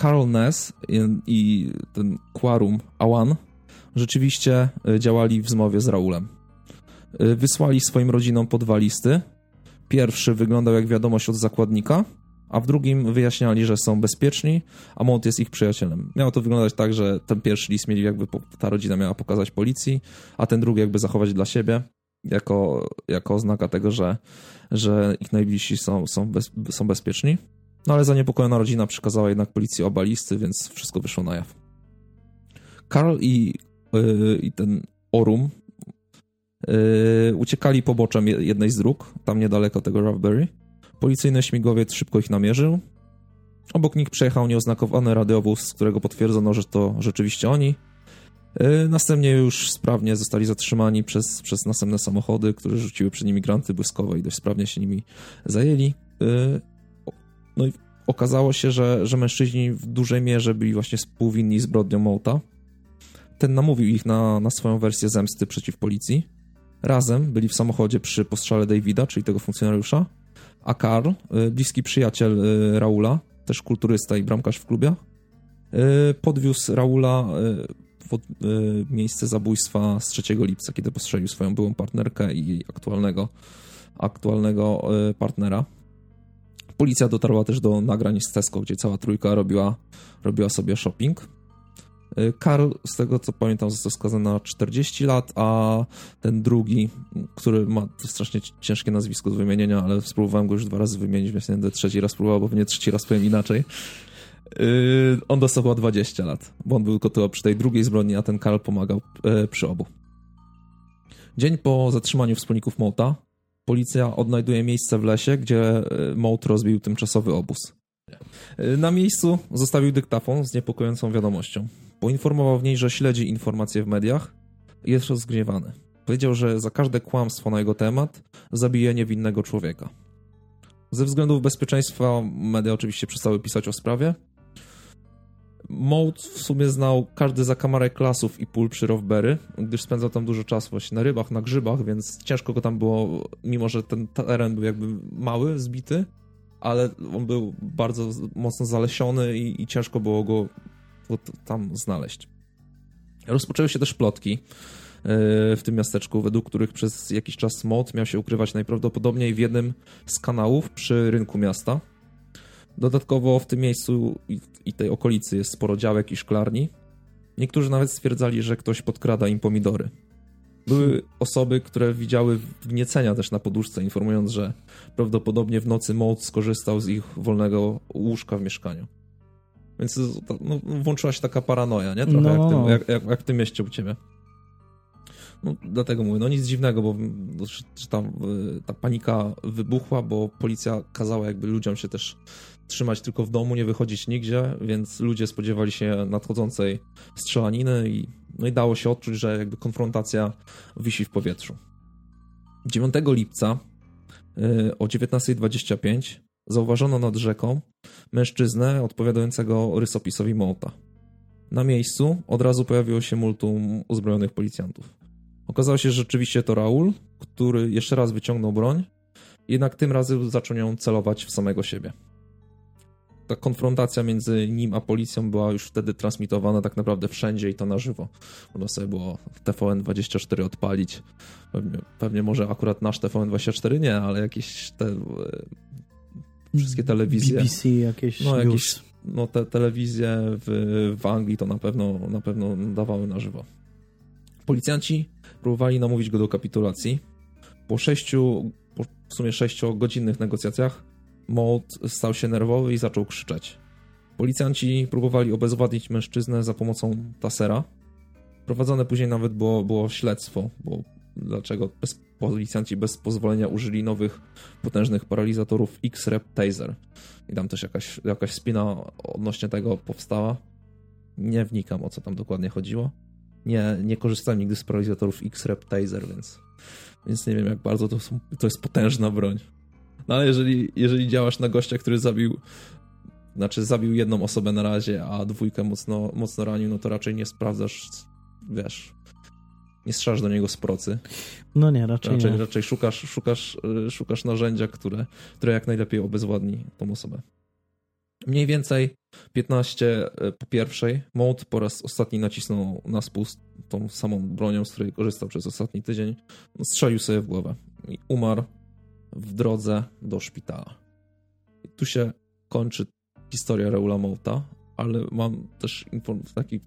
Carl Ness i, i ten Quarum Awan rzeczywiście y, działali w zmowie z Raulem. Y, wysłali swoim rodzinom po dwa listy, Pierwszy wyglądał jak wiadomość od zakładnika, a w drugim wyjaśniali, że są bezpieczni, a Mount jest ich przyjacielem. Miało to wyglądać tak, że ten pierwszy list mieli jakby ta rodzina miała pokazać policji, a ten drugi jakby zachować dla siebie, jako, jako oznaka tego, że, że ich najbliżsi są, są, bez, są bezpieczni. No ale zaniepokojona rodzina przekazała jednak policji oba listy, więc wszystko wyszło na jaw. Karl i, yy, i ten Orum Yy, uciekali poboczem jednej z dróg, tam niedaleko tego Raspberry. Policyjny śmigłowiec szybko ich namierzył. Obok nich przejechał nieoznakowany radiowóz, z którego potwierdzono, że to rzeczywiście oni. Yy, następnie już sprawnie zostali zatrzymani przez, przez następne samochody, które rzuciły przed nimi granty błyskowe i dość sprawnie się nimi zajęli. Yy, no i okazało się, że, że mężczyźni w dużej mierze byli właśnie współwinni zbrodnią Mouta. Ten namówił ich na, na swoją wersję zemsty przeciw policji. Razem byli w samochodzie przy postrzale Davida, czyli tego funkcjonariusza, a Karl, y, bliski przyjaciel y, Raula, też kulturysta i bramkarz w klubie, y, podwiózł Raula w miejsce zabójstwa z 3 lipca, kiedy postrzelił swoją byłą partnerkę i jej aktualnego, aktualnego partnera. Policja dotarła też do nagrań z Tesco, gdzie cała trójka robiła, robiła sobie shopping. Y, Karl, z tego co pamiętam, został skazany na 40 lat, a ten drugi, który ma strasznie ciężkie nazwisko do wymienienia, ale spróbowałem go już dwa razy wymienić, więc nie będę trzeci raz próbował, bo nie trzeci raz powiem inaczej. Yy, on dostał chyba 20 lat, bo on był tylko przy tej drugiej zbrodni, a ten Karl pomagał yy, przy obu. Dzień po zatrzymaniu wspólników Mota, policja odnajduje miejsce w lesie, gdzie y, Mout rozbił tymczasowy obóz. Y, na miejscu zostawił dyktafon z niepokojącą wiadomością. Poinformował w niej, że śledzi informacje w mediach i jest rozgniewany. Powiedział, że za każde kłamstwo na jego temat zabije niewinnego człowieka. Ze względów bezpieczeństwa media oczywiście przestały pisać o sprawie. Mołd w sumie znał każdy zakamarek klasów i pól przy Rovberry, gdyż spędzał tam dużo czasu właśnie na rybach, na grzybach, więc ciężko go tam było, mimo że ten teren był jakby mały, zbity, ale on był bardzo mocno zalesiony i, i ciężko było go tam znaleźć. Rozpoczęły się też plotki e, w tym miasteczku, według których przez jakiś czas mod miał się ukrywać najprawdopodobniej w jednym z kanałów przy rynku miasta. Dodatkowo w tym miejscu i tej okolicy jest sporo działek i szklarni. Niektórzy nawet stwierdzali, że ktoś podkrada im pomidory. Były osoby, które widziały wgniecenia też na poduszce, informując, że prawdopodobnie w nocy Mold skorzystał z ich wolnego łóżka w mieszkaniu. Więc no, włączyła się taka paranoja, nie? Trochę no. jak, tym, jak, jak, jak w tym mieście u ciebie. No, dlatego mówię, no nic dziwnego, bo że tam y, ta panika wybuchła, bo policja kazała jakby ludziom się też trzymać tylko w domu, nie wychodzić nigdzie, więc ludzie spodziewali się nadchodzącej strzelaniny i, no i dało się odczuć, że jakby konfrontacja wisi w powietrzu. 9 lipca y, o 19.25 zauważono nad rzeką mężczyznę odpowiadającego rysopisowi Mołta. Na miejscu od razu pojawiło się multum uzbrojonych policjantów. Okazało się, że rzeczywiście to Raul, który jeszcze raz wyciągnął broń, jednak tym razem zaczął ją celować w samego siebie. Ta konfrontacja między nim a policją była już wtedy transmitowana tak naprawdę wszędzie i to na żywo. Można sobie było TVN24 odpalić. Pewnie, pewnie może akurat nasz TVN24 nie, ale jakieś te wszystkie telewizje. BBC jakieś no, jakieś, no te telewizje w, w Anglii to na pewno, na pewno dawały na żywo. Policjanci próbowali namówić go do kapitulacji. Po sześciu, po w sumie sześciogodzinnych negocjacjach Maud stał się nerwowy i zaczął krzyczeć. Policjanci próbowali obezwładnić mężczyznę za pomocą tasera. Prowadzone później nawet było, było śledztwo, bo dlaczego bez, policjanci bez pozwolenia użyli nowych, potężnych paralizatorów X-Rep Taser. I tam też jakaś, jakaś spina odnośnie tego powstała. Nie wnikam, o co tam dokładnie chodziło. Nie, nie korzystałem nigdy z paralizatorów X-Rep Taser, więc, więc nie wiem, jak bardzo to, są, to jest potężna broń. No ale jeżeli, jeżeli działasz na gościa, który zabił znaczy zabił jedną osobę na razie, a dwójkę mocno, mocno ranił, no to raczej nie sprawdzasz, wiesz, nie strzelasz do niego z procy. No nie, raczej, raczej nie. Raczej szukasz, szukasz, y, szukasz narzędzia, które, które jak najlepiej obezwładni tą osobę. Mniej więcej 15 y, po pierwszej Mode po raz ostatni nacisnął na spust tą samą bronią, z której korzystał przez ostatni tydzień. Strzelił sobie w głowę i umarł w drodze do szpitala. I tu się kończy historia Reula Mouta, ale mam też w takiej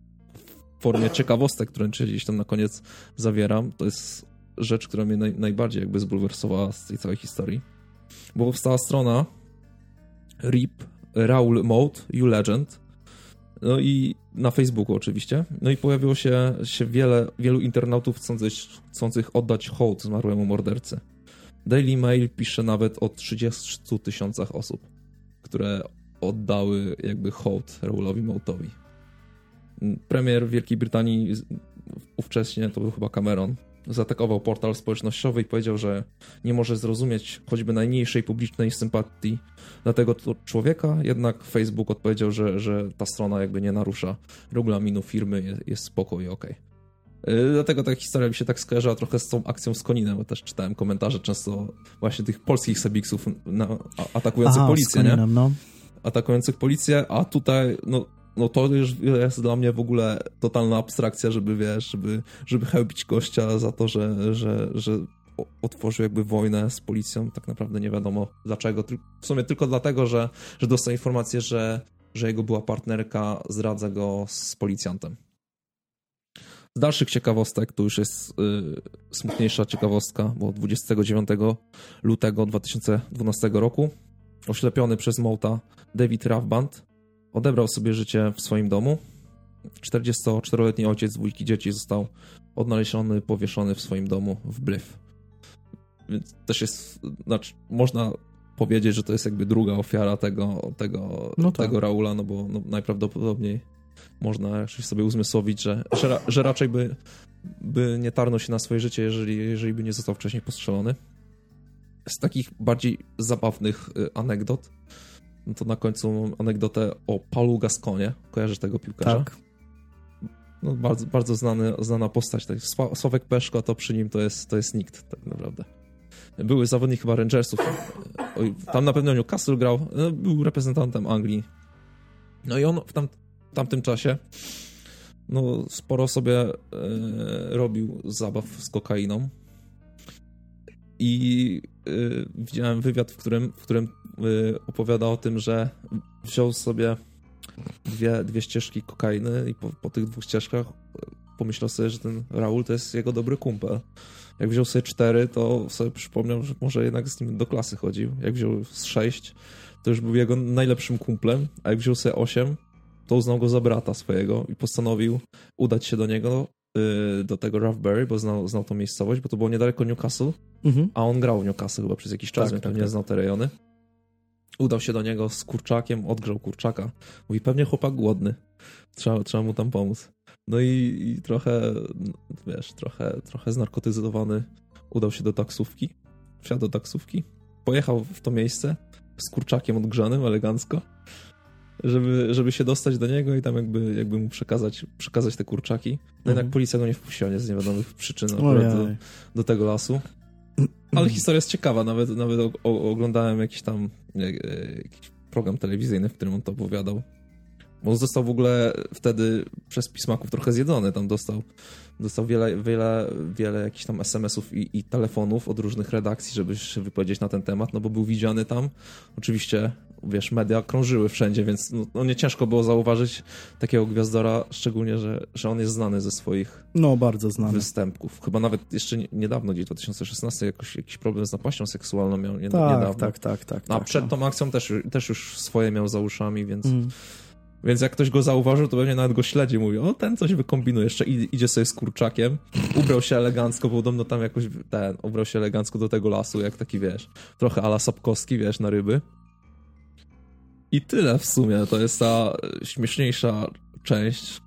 formie ciekawostek, które gdzieś tam na koniec zawieram. To jest rzecz, która mnie naj, najbardziej jakby zbulwersowała z tej całej historii. Bo powstała strona RIP Raul Mode You Legend no i na Facebooku oczywiście. No i pojawiło się, się wiele, wielu internautów chcących, chcących oddać hołd zmarłemu mordercy. Daily Mail pisze nawet o 30 tysiącach osób, które oddały jakby hołd Raulowi Moutowi. Premier Wielkiej Brytanii ówcześnie, to był chyba Cameron, zaatakował portal społecznościowy i powiedział, że nie może zrozumieć choćby najmniejszej publicznej sympatii dla tego człowieka, jednak Facebook odpowiedział, że, że ta strona jakby nie narusza regulaminu firmy, jest, jest spoko i okej. Okay. Dlatego ta historia mi się tak skojarzyła trochę z tą akcją z Koninem, bo też czytałem komentarze często właśnie tych polskich Sebiksów atakujących Aha, policję, nie? No. Atakujących policję, a tutaj no, no to już jest dla mnie w ogóle totalna abstrakcja, żeby wiesz, żeby, żeby chełpić gościa za to, że, że, że otworzył jakby wojnę z policją, tak naprawdę nie wiadomo dlaczego. W sumie tylko dlatego, że, że dostał informację, że, że jego była partnerka zdradza go z policjantem. Z dalszych ciekawostek, to już jest y, smutniejsza ciekawostka, bo 29 lutego 2012 roku oślepiony przez Mouta David Ravband odebrał sobie życie w swoim domu. 44-letni ojciec dwójki dzieci został odnaleziony, powieszony w swoim domu w Blyth. Więc też jest, znaczy, można powiedzieć, że to jest jakby druga ofiara tego, tego, no tak. tego Raula, no bo no, najprawdopodobniej można sobie uzmysłowić, że, że, że, raczej by, by nie tarnął się na swoje życie, jeżeli, jeżeli by nie został wcześniej postrzelony. Z takich bardziej zabawnych y, anegdot, no to na końcu mam anegdotę o Paulu Gasconie. Kojarzysz tego piłkarza? Tak. No, bardzo, bardzo znany, znana postać. Tak. Sławek Peszko to przy nim to jest, to jest nikt tak naprawdę. Były zawodnik chyba Rangersów. Oj, tam na pewno Newcastle grał. No, był reprezentantem Anglii. No i on w tam, tamtym czasie no, sporo sobie e, robił zabaw z kokainą. I y, widziałem wywiad, w którym, w którym y, opowiada o tym, że wziął sobie dwie, dwie ścieżki kokainy i po, po tych dwóch ścieżkach pomyślał sobie, że ten Raul to jest jego dobry kumpel. Jak wziął sobie cztery, to sobie przypomniał, że może jednak z nim do klasy chodził. Jak wziął z sześć, to już był jego najlepszym kumplem, a jak wziął sobie osiem, to uznał go za brata swojego i postanowił udać się do niego Y, do tego Roughberry, bo znał, znał tą miejscowość, bo to było niedaleko Newcastle, mhm. a on grał w Newcastle chyba przez jakiś czas, tak, więc tak, pewnie tak. znał te rejony. Udał się do niego z kurczakiem, odgrzał kurczaka. Mówi, pewnie chłopak głodny. Trzeba, trzeba mu tam pomóc. No i, i trochę, wiesz, trochę, trochę znarkotyzowany udał się do taksówki. Wsiadł do taksówki, pojechał w to miejsce z kurczakiem odgrzanym elegancko żeby, żeby się dostać do niego i tam jakby, jakby mu przekazać, przekazać te kurczaki. No mhm. jednak policja go nie wpuściła nie z niewiadomych przyczyn do, do tego lasu. Ale historia jest ciekawa, nawet, nawet oglądałem jakiś tam jakiś program telewizyjny, w którym on to opowiadał. Bo on został w ogóle wtedy przez pismaków trochę zjedzony, tam dostał, dostał wiele, wiele, wiele jakichś tam SMS-ów i, i telefonów od różnych redakcji, żeby się wypowiedzieć na ten temat, no bo był widziany tam. Oczywiście wiesz, media krążyły wszędzie, więc no, no nie ciężko było zauważyć takiego gwiazdora, szczególnie, że, że on jest znany ze swoich no, bardzo znany. występków. Chyba nawet jeszcze niedawno, gdzieś 2016, jakoś, jakiś problem z napaścią seksualną miał nie, tak, niedawno. Tak, tak, tak. No, a tak, przed no. tą akcją też, też już swoje miał za uszami, więc... Mm. Więc jak ktoś go zauważył, to pewnie nawet go śledzi. Mówi, o ten coś wykombinuje. Jeszcze idzie sobie z kurczakiem, ubrał się elegancko, bo podobno tam jakoś ten, ubrał się elegancko do tego lasu, jak taki, wiesz, trochę ala Sapkowski, wiesz, na ryby. I tyle w sumie. To jest ta śmieszniejsza część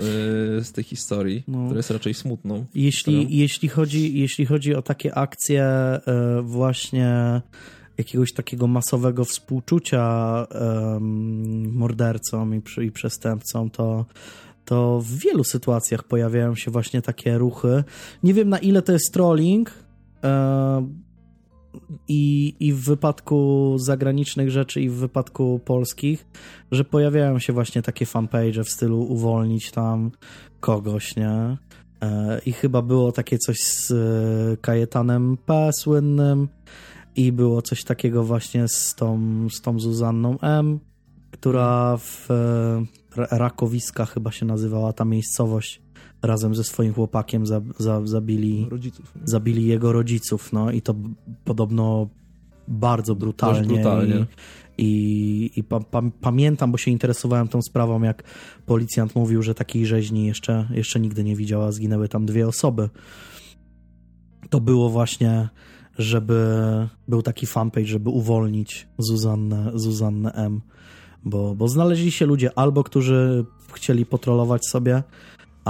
yy, z tej historii, no. która jest raczej smutną. Jeśli, jeśli, chodzi, jeśli chodzi o takie akcje yy, właśnie jakiegoś takiego masowego współczucia mordercom i, i przestępcom, to, to w wielu sytuacjach pojawiają się właśnie takie ruchy. Nie wiem na ile to jest trolling. I, I w wypadku zagranicznych rzeczy, i w wypadku polskich, że pojawiają się właśnie takie fanpage w stylu uwolnić tam kogoś, nie? E, I chyba było takie coś z Kajetanem P. słynnym, i było coś takiego właśnie z tą, z tą Zuzanną M., która w e, Rakowiska chyba się nazywała ta miejscowość, razem ze swoim chłopakiem za, za, zabili, rodziców, zabili jego rodziców, no i to podobno bardzo brutalnie. brutalnie. I, i, i pa, pa, pamiętam, bo się interesowałem tą sprawą, jak policjant mówił, że takiej rzeźni jeszcze, jeszcze nigdy nie widziała, zginęły tam dwie osoby. To było właśnie żeby był taki fanpage, żeby uwolnić Zuzannę, Zuzannę M. Bo, bo znaleźli się ludzie albo, którzy chcieli potrolować sobie,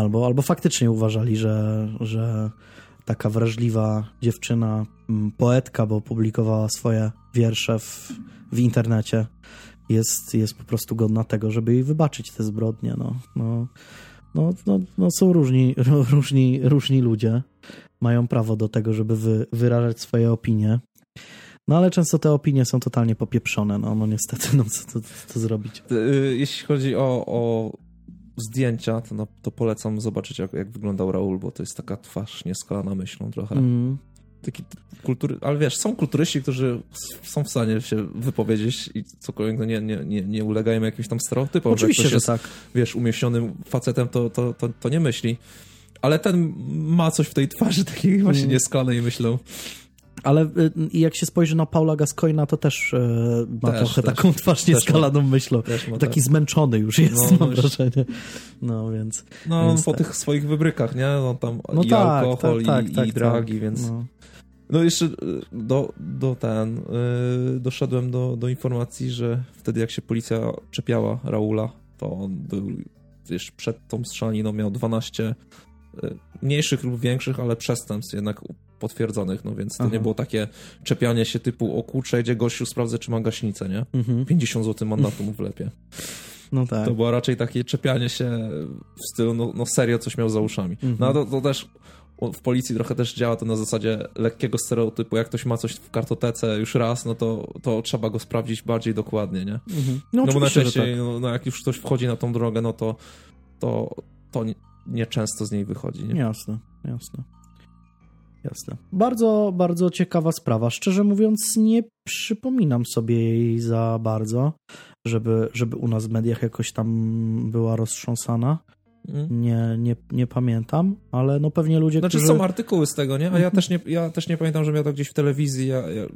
albo, albo faktycznie uważali, że, że taka wrażliwa dziewczyna, poetka, bo publikowała swoje wiersze w, w internecie, jest, jest po prostu godna tego, żeby jej wybaczyć te zbrodnie. No, no, no, no, no są różni, różni, różni ludzie mają prawo do tego, żeby wy, wyrażać swoje opinie. No ale często te opinie są totalnie popieprzone, no, no niestety, no co to, to zrobić. Y, jeśli chodzi o, o zdjęcia, to, no, to polecam zobaczyć, jak, jak wyglądał Raul, bo to jest taka twarz nieskalana myślą trochę. Mm. Taki kultury, ale wiesz, są kulturyści, którzy są w stanie się wypowiedzieć i cokolwiek no nie, nie, nie, nie ulegają jakimś tam stereotypom. Oczywiście, że, że jest, tak. Wiesz, umięśnionym facetem to, to, to, to nie myśli. Ale ten ma coś w tej twarzy takiej właśnie mm. nieskalanej, myślę. Ale y, jak się spojrzy na Paula Gascoina, to też y, ma też, trochę też, taką twarz nieskalaną myślą. Taki tak. zmęczony już jest, no, mam no wrażenie. No więc... No więc po tak. tych swoich wybrykach, nie? No tam no i tak, alkohol, tak, i, tak, i tak, dragi, więc... No. no. jeszcze y, do, do ten... Yy, doszedłem do, do informacji, że wtedy jak się policja czepiała Raula, to on był wiesz, przed tą strzeliną miał 12 Y, mniejszych lub większych, ale przestępstw jednak potwierdzonych, no więc to Aha. nie było takie czepianie się typu o kurczę, idzie gościu, sprawdzę, czy ma gaśnicę, nie? Mhm. 50 zł mandatu mu wlepie. No tak. To było raczej takie czepianie się w stylu, no, no serio, coś miał za uszami. Mhm. No to, to też w policji trochę też działa to na zasadzie lekkiego stereotypu. Jak ktoś ma coś w kartotece już raz, no to, to trzeba go sprawdzić bardziej dokładnie, nie? Mhm. No, no bo najczęściej, tak. no, no, jak już ktoś wchodzi na tą drogę, no to, to, to nieczęsto z niej wychodzi. Nie? Jasne, jasne. Jasne. Bardzo, bardzo ciekawa sprawa. Szczerze mówiąc, nie przypominam sobie jej za bardzo, żeby, żeby u nas w mediach jakoś tam była roztrząsana. Mm. Nie, nie, nie pamiętam, ale no pewnie ludzie, znaczy, którzy... są artykuły z tego, nie? A ja mhm. też nie, ja też nie pamiętam, że miał to gdzieś w telewizji. Ja, ja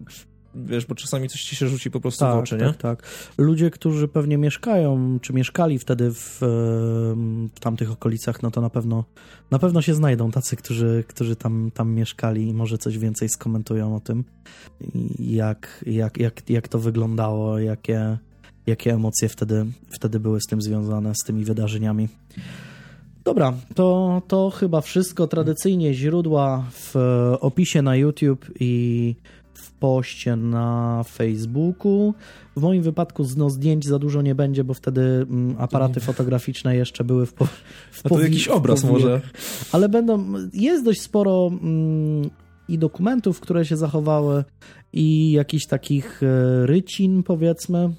wiesz, bo czasami coś ci się rzuci po prostu tak, w oczy, nie? Tak, tak. Ludzie, którzy pewnie mieszkają, czy mieszkali wtedy w, w tamtych okolicach, no to na pewno na pewno się znajdą tacy, którzy, którzy tam, tam mieszkali i może coś więcej skomentują o tym, jak, jak, jak, jak to wyglądało, jakie, jakie emocje wtedy, wtedy były z tym związane, z tymi wydarzeniami. Dobra, to, to chyba wszystko. Tradycyjnie źródła w opisie na YouTube i poście na Facebooku. W moim wypadku no, zdjęć za dużo nie będzie, bo wtedy mm, aparaty fotograficzne jeszcze były w, po, w to jakiś obraz może. Ale będą, jest dość sporo mm, i dokumentów, które się zachowały i jakichś takich e, rycin powiedzmy,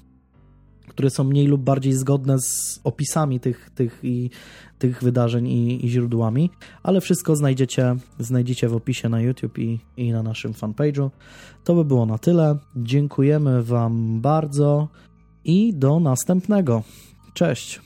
które są mniej lub bardziej zgodne z opisami tych, tych, i, tych wydarzeń i, i źródłami, ale wszystko znajdziecie, znajdziecie w opisie na YouTube i, i na naszym fanpage'u. To by było na tyle. Dziękujemy Wam bardzo i do następnego. Cześć.